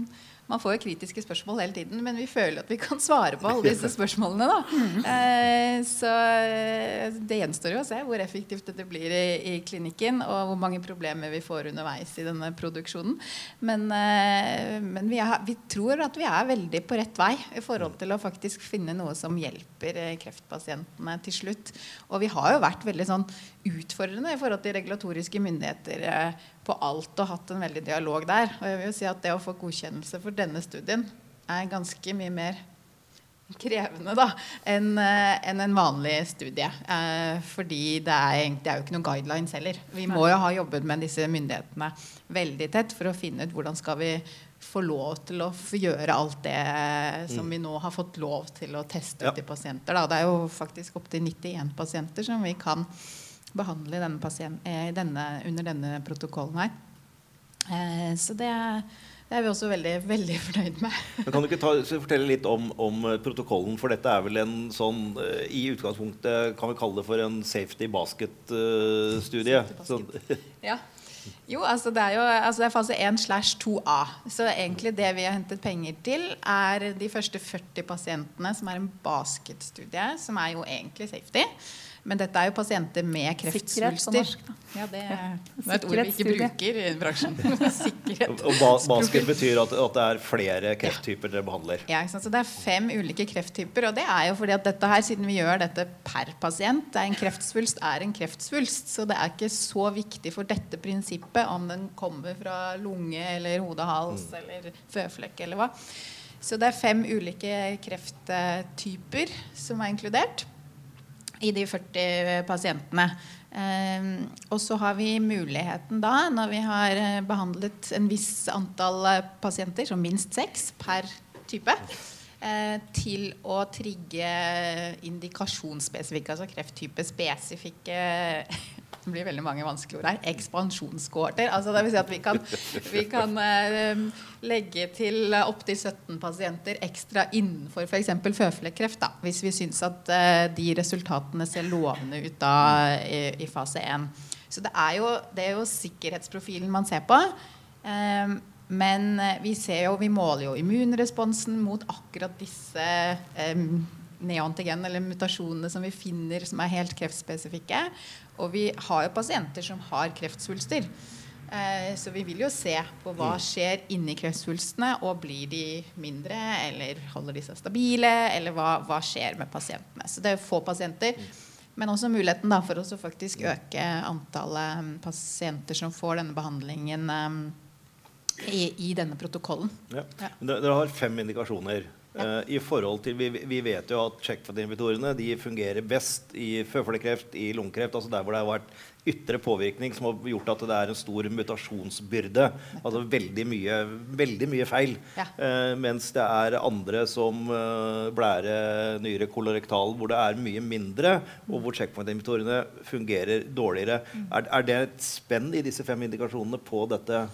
man får jo kritiske spørsmål hele tiden, men vi føler at vi kan svare på alle disse spørsmålene. Da. Eh, så eh, det gjenstår jo å se hvor effektivt dette blir i, klinikken, og hvor mange problemer vi får underveis i denne produksjonen. Men, eh, men vi, er, vi, tror at vi er veldig på rett vei i forhold til å faktisk finne noe som hjelper kreftpasientene til slutt. Og vi har jo vært veldig sånn utfordrende i forhold til regulatoriske myndigheter eh, på alt og hatt en veldig dialog der. Og jeg vil jo si at det å få godkjennelse for denne studien er ganske mye mer krevende da, enn eh, en, en vanlig studie. Eh, fordi det er, det er, jo ikke noen guidelines heller. Vi må jo ha jobbet med disse myndighetene veldig tett for å finne ut hvordan skal vi få lov til å gjøre alt det som mm. vi nå har fått lov til å teste ut i pasienter. Da. Det er jo faktisk opptil 91 pasienter som vi kan behandle denne pasient, eh, denne, under denne protokollen her. Eh, så det, det, er vi også veldig, veldig fornøyd med. Men kan du ikke ta, fortelle litt om, om, protokollen? For dette er vel en sånn eh, I utgangspunktet kan vi kalle det for en safety basket-studie. Uh, ja. Jo, altså det er jo altså det er fase 1 slash 2A. Så egentlig det vi har hentet penger til, er de første 40 pasientene som er en basketstudie, som er jo egentlig safety. Men dette er jo pasienter med kreftsvulster. Ja, det er, det er et ord vi ikke bruker i bransjen. Sikkerhet. Og ba basket betyr at, at, det er flere krefttyper dere behandler? Ja, så det er fem ulike krefttyper. Og det er jo fordi at dette her, siden vi gjør dette per pasient, det er en kreftsvulst er en kreftsvulst. Så det er ikke så viktig for dette prinsippet om den kommer fra lunge eller hodehals mm. eller føflekk eller hva. Så det er fem ulike krefttyper som er inkludert i de 40 pasientene. Eh, og så har vi muligheten da, når vi har eh, behandlet en viss antall eh, pasienter, som minst seks per type, eh, til å trigge indikasjonsspesifikke, altså krefttype spesifikke det blir veldig mange vanskelige ord her. Ekspansjonskohorter. Altså det vil si at vi kan, vi kan eh, legge til opptil 17 pasienter ekstra innenfor f.eks. føflekkreft. Hvis vi syns at eh, de resultatene ser lovende ut da i, i fase 1. Så det er, jo, det er, jo, sikkerhetsprofilen man ser på. Eh, men vi ser jo, vi måler jo immunresponsen mot akkurat disse eh, neoantigen, eller mutasjonene som vi finner som er helt kreftspesifikke. Og vi har jo pasienter som har kreftsvulster. Eh, så vi vil jo se på hva mm. skjer inni kreftsvulstene. Og blir de mindre, eller holder de seg stabile, eller hva, hva skjer med pasientene. Så det er få pasienter. Mm. Men også muligheten for å faktisk øke antallet pasienter som får denne behandlingen i, i, denne protokollen. Ja. Ja. Dere har fem indikasjoner. Uh, i forhold til, vi, vi vet jo at checkpoint-invitorene fungerer best i føflekkreft, i lungekreft, altså der hvor det har vært ytre påvirkning som har gjort at det er en stor mutasjonsbyrde. Altså veldig mye, veldig mye feil. Ja. Uh, mens det er andre som uh, blære, nyre, kolorektal, hvor det er mye mindre, og hvor checkpoint-invitorene fungerer dårligere. Mm. Er, er, det et spenn i disse fem indikasjonene på dette?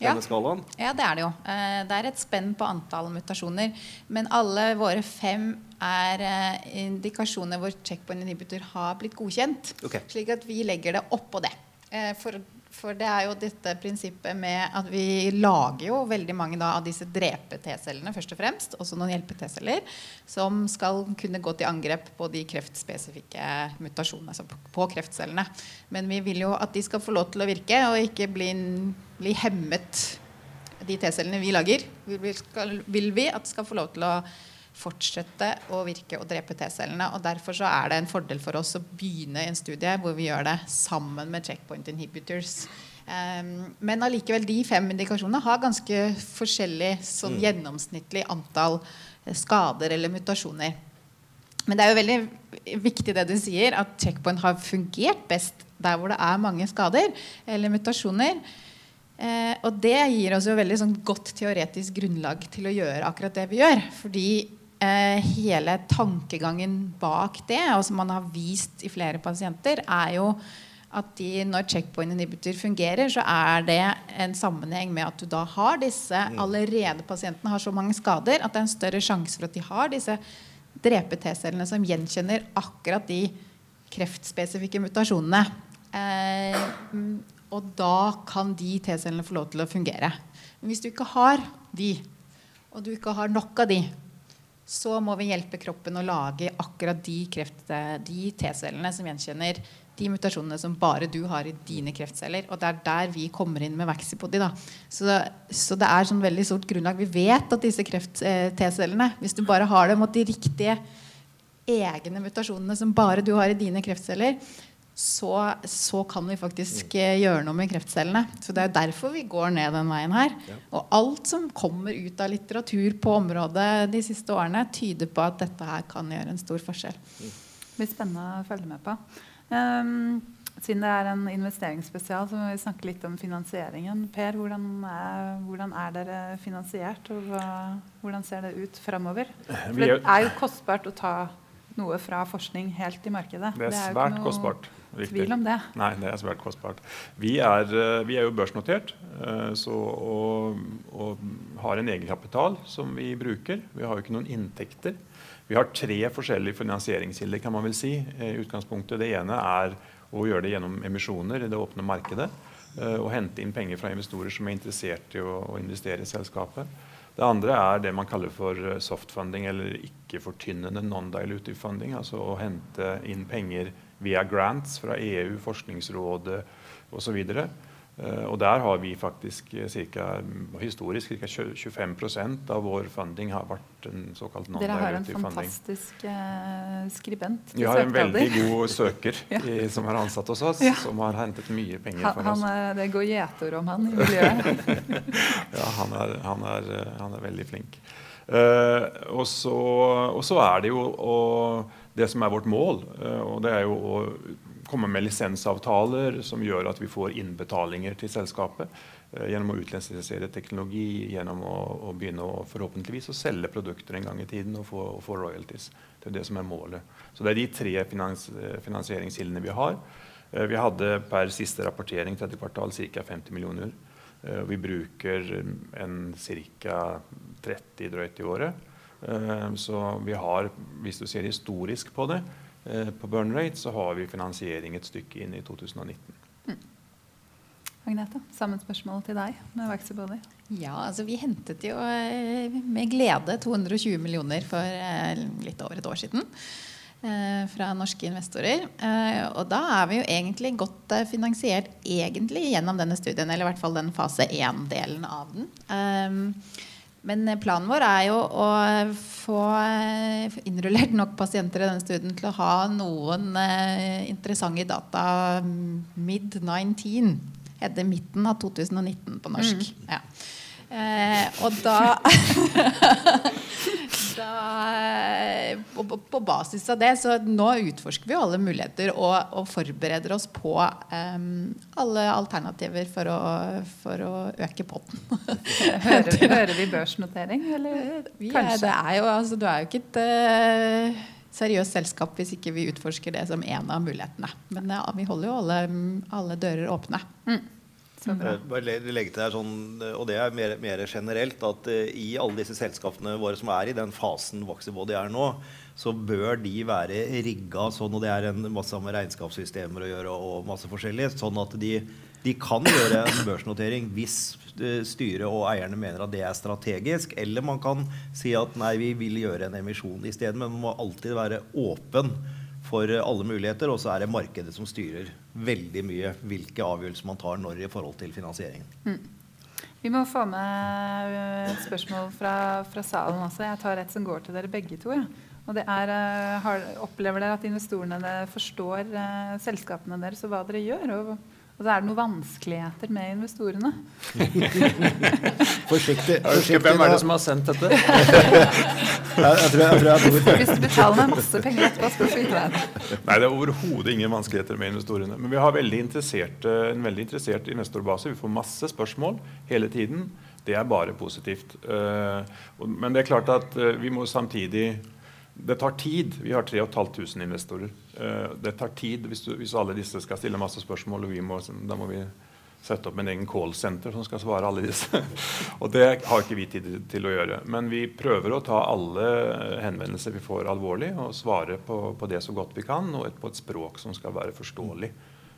Denne skalaen? Ja, det er det jo. Eh, det er et spenn på antall mutasjoner. Men alle våre fem er eh, indikasjoner hvor checkpoint inhibitor har blitt godkjent. Okay. Slik at vi legger det oppå det. Eh, for for det er jo dette prinsippet med at vi lager jo veldig mange da, av disse drepe-T-cellene først og fremst, også noen hjelpe-T-celler, som skal kunne gå til angrep på de kreftspesifikke mutasjonene, altså på kreftcellene. Men vi vil jo at de skal få lov til å virke, og ikke bli, bli hemmet, de T-cellene vi lager. Vil, skal, vil vi at skal få lov til å fortsette å virke og drepe T-cellene. og Derfor så er det en fordel for oss å begynne en studie hvor vi gjør det sammen med checkpoint inhibitors. Um, men allikevel, de fem indikasjonene har ganske forskjellig sånn mm. gjennomsnittlig antall eh, skader eller mutasjoner. Men det er jo veldig viktig det du sier, at checkpoint har fungert best der hvor det er mange skader eller mutasjoner. Eh, og det gir oss jo veldig sånn godt teoretisk grunnlag til å gjøre akkurat det vi gjør. Fordi hele tankegangen bak det, og som man har vist i flere pasienter, er jo at de, når checkpoint inhibitor fungerer, så er det en sammenheng med at du da har disse mm. allerede pasientene har så mange skader at det er en større sjanse for at de har disse drepe-T-cellene som gjenkjenner akkurat de kreftspesifikke mutasjonene. Eh, og da kan de T-cellene få lov til å fungere. Men hvis du ikke har de, og du ikke har nok av de, så må vi hjelpe kroppen å lage akkurat de, de T-cellene som gjenkjenner de mutasjonene som bare du har i dine kreftceller. Og det er der vi kommer inn med Vaxipodi. Så, så, det er sånn veldig stort grunnlag. Vi vet at disse kreft-T-cellene, hvis du bare har dem mot de riktige egne mutasjonene som bare du har i dine kreftceller, så, så, kan vi faktisk mm. gjøre noe med kreftcellene. Så Det er derfor vi går ned den veien her. Ja. Og alt som kommer ut av litteratur på området de siste årene, tyder på at dette her kan gjøre en stor forskjell. Det blir spennende å følge med på. Um, siden det er en investeringsspesial, så må vi snakke litt om finansieringen. Per, hvordan er, hvordan er dere finansiert, og hva, hvordan ser det ut framover? For det er jo kostbart å ta noe fra forskning helt i markedet. Det er, det er svært kostbart. Riktig. tvil om det. Nei, det er svært kostbart. Vi er, eh, vi er jo børsnotert eh, så, og, og, har en egenkapital som vi bruker. Vi har jo ikke noen inntekter. Vi har tre forskjellige finansieringskilder, kan man vel si. i utgangspunktet. Det ene er å gjøre det gjennom emisjoner i det åpne markedet. og hente inn penger fra investorer som er interessert i å, å investere i selskapet. Det andre er det man kaller for softfunding, eller ikke-fortynnende non-dilutive funding. Altså å hente inn penger via grants fra EU, Forskningsrådet osv. Uh, og der har vi faktisk eh, cirka, historisk ca. 25% av vår funding har vært en såkalt non-directive funding. Dere har en fantastisk uh, skribent Vi har en veldig god søker ja. i, som er ansatt hos oss, ja. som har hentet mye penger han, for oss. Er, det går gjetord om han i miljøet. ja, han er, han, er, han er, veldig flink. Uh, og, så, og, så, er det jo og det som er vårt mål, og det er jo å komme med lisensavtaler som gjør at vi får innbetalinger til selskapet. Eh, gjennom å utlisensere teknologi, gjennom å, å, begynne å forhåpentligvis å selge produkter en gang i tiden og få, og få, royalties. Det er det som er målet. Så Det er de tre finans, finansieringskildene vi har. Eh, vi hadde per siste rapportering tredje kvartal ca. 50 millioner. Eh, vi bruker en ca. 30 drøyt i året. Så vi har, hvis du ser historisk på det, Eh, på burn rate, så har vi finansiering et stykke inn i 2019. Mm. Agnete, samme spørsmål til deg med Vaxibody. Ja, altså vi hentet jo eh, med glede 220 millioner for eh, litt over et år siden. Fra norske investorer. Og da er vi jo egentlig godt finansiert egentlig gjennom denne studien, eller i hvert fall den fase 1-delen av den. Men planen vår er jo å få eh, innrullert nok pasienter i denne studien til å ha noen eh, interessante data mid-19. Heter midten av 2019 på norsk. Mm. Ja. Eh, og da da, på, på, basis av det, så nå utforsker vi alle muligheter og, og forbereder oss på um, alle alternativer for å, for å øke potten. hører, hører, vi børsnotering, eller vi kanskje? Er, det er jo, altså, du er jo ikke et uh, seriøst selskap hvis ikke vi utforsker det som en av mulighetene. Men ja, vi holder jo alle, alle dører åpne. Mm. Bare legge til sånn, og det er mer, mer generelt, at uh, i alle disse selskapene våre som er i den fasen Voxybody er nå, så bør de være rigga sånn, og det er en masse med regnskapssystemer å gjøre og masse forskjellig, sånn at de, de kan gjøre en børsnotering hvis styret og eierne mener at det er strategisk. Eller man kan si at nei, vi vil gjøre en emisjon isteden, men man må alltid være åpen for alle muligheter. Og så er det markedet som styrer veldig mye hvilke avgjørelser man tar når i forhold til finansieringen. Mm. Vi må få med eh, et spørsmål fra, fra, salen også. Jeg tar et som går til dere begge to. Ja. Og det er, eh, har, Opplever dere at investorene forstår uh, selskapene deres og hva dere gjør? og og så er det noen vanskeligheter med investorene. forsiktig. forsiktig Hvem er det som har sendt dette? jeg, tror, jeg, tror jeg Hvis du betaler meg masse penger etterpå, skal du få vite det. Nei, det er overhodet ingen vanskeligheter med investorene. Men vi har veldig en veldig interessert investorbase. Vi får masse spørsmål hele tiden. Det er bare positivt. Eh, men det er klart at eh, vi må samtidig det tar tid. Vi har 3500 investorer. Uh, det tar tid hvis, du, hvis, alle disse skal stille masse spørsmål. og må, Da må vi sette opp en egen callsenter som skal svare alle disse. og det har ikke vi tid til å gjøre. Men vi prøver å ta alle henvendelser vi får alvorlig, og svare på, på det så godt vi kan, og et, på et språk som skal være forståelig.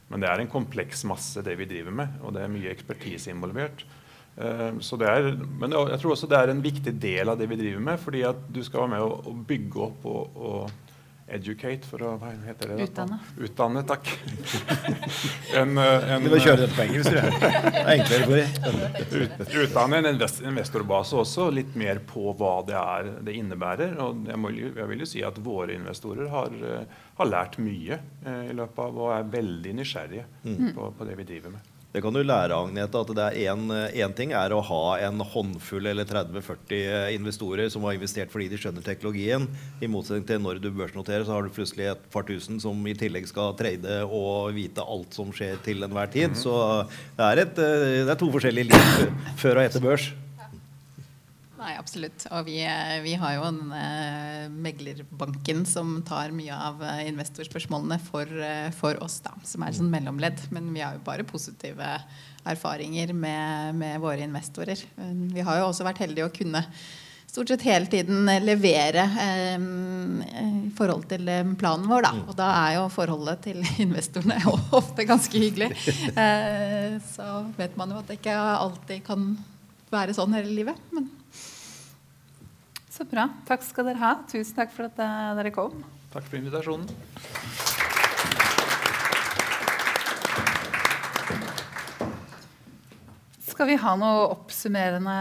Men det er en kompleks masse, det vi driver med, og det er mye ekspertise involvert. Eh, så det er, men jeg tror også det er en viktig del av det vi driver med. fordi at du skal være med å, å bygge opp og, og, educate, for å hva heter det? Utdanne. Utdanne, takk. en, eh, en, du må kjøre dette på engelsk, jeg. Enklere for Ut, Utdanne en investorbase også, litt mer på hva det er det innebærer. Og jeg, må, jeg vil jo si at våre investorer har, eh, har lært mye i løpet av og er veldig nysgjerrige mm. på, på det vi driver med. Det kan du lære, Agnete, at det er én ting er å ha en håndfull eller 30-40 investorer som har investert fordi de skjønner teknologien. I motsetning til når du børsnoterer, så har du plutselig et par tusen som i tillegg skal trade og vite alt som skjer til enhver tid. Så det er, et, eh, det er to forskjellige liv før og etter børs. Nei, absolutt. Og vi, eh, vi har jo en eh, meglerbanken som tar mye av eh, investorspørsmålene for, for, oss, da, som er sånn mellomledd. Men vi har jo bare positive erfaringer med, med, våre investorer. Vi har jo også vært heldige å kunne stort sett hele tiden levere eh, i forhold til planen vår. Da. Mm. Og da er jo forholdet til investorene ofte ganske hyggelig. Eh, så vet man jo at det ikke alltid kan være sånn hele livet. Men. Så bra. Takk skal dere ha. Tusen takk for at eh, dere kom. Takk for invitasjonen. Skal vi ha noe oppsummerende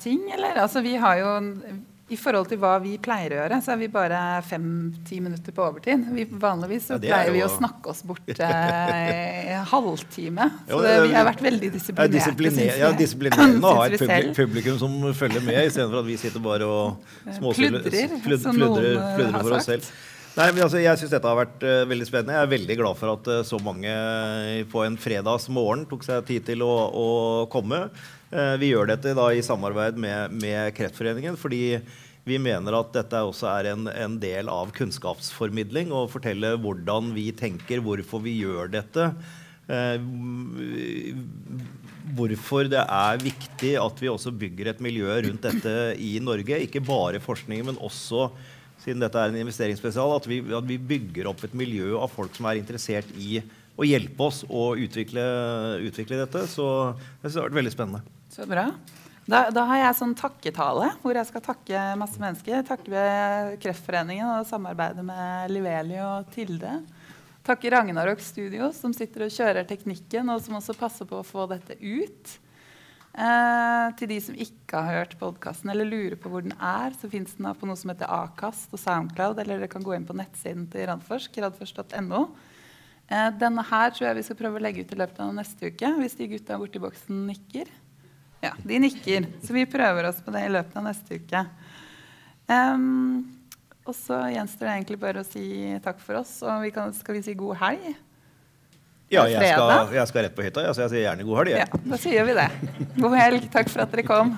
ting, eller? Altså, vi har jo i forhold til hva vi pleier å gjøre, så er vi bare fem-ti minutter på overtid. Vi, vanligvis så ja, pleier vi å snakke oss bort eh, halvtime. Så det, vi har vært veldig disiplinerte. Ja, disipliner, ja disiplinerende å ha et publikum, publikum, som følger med, istedenfor at vi sitter bare og småpludrer pludrer for oss selv. Nei, men altså, jeg syns dette har vært uh, veldig spennende. Jeg er veldig glad for at uh, så mange uh, på en fredagsmorgen tok seg tid til å, å komme. Vi gjør dette da i samarbeid med, med, Kreftforeningen fordi vi mener at dette også er en, en del av kunnskapsformidling. Å fortelle hvordan vi tenker, hvorfor vi gjør dette. hvorfor det er viktig at vi også bygger et miljø rundt dette i Norge. Ikke bare forskningen, men også siden dette er en investeringsspesial, at vi, at vi, bygger opp et miljø av folk som er interessert i å hjelpe oss å utvikle, utvikle dette. Så det har vært veldig spennende. Så bra. Da, da, har jeg sånn takketale hvor jeg skal takke masse mennesker. Takke Kreftforeningen og samarbeidet med Liveli og Tilde. Takke Ragnarok Studio, som sitter og kjører teknikken, og som også passer på å få dette ut. Eh, til de som ikke har hørt podkasten eller lurer på hvor den er, så fins den på noe som heter Akast og Soundcloud, eller dere kan gå inn på nettsiden til Radforsk, radforsk.no. Eh, denne her tror jeg vi skal prøve å legge ut i løpet av neste uke, hvis de gutta borti boksen nikker. Ja, de nikker. Så vi prøver oss på det i løpet av neste uke. Um, og så gjenstår det egentlig bare å si takk for oss, og vi kan, skal vi si god helg? Ja, jeg skal, jeg skal, rett på hytta. så jeg sier gjerne god helg. Ja, da sier vi det. God helg. Takk for at dere kom.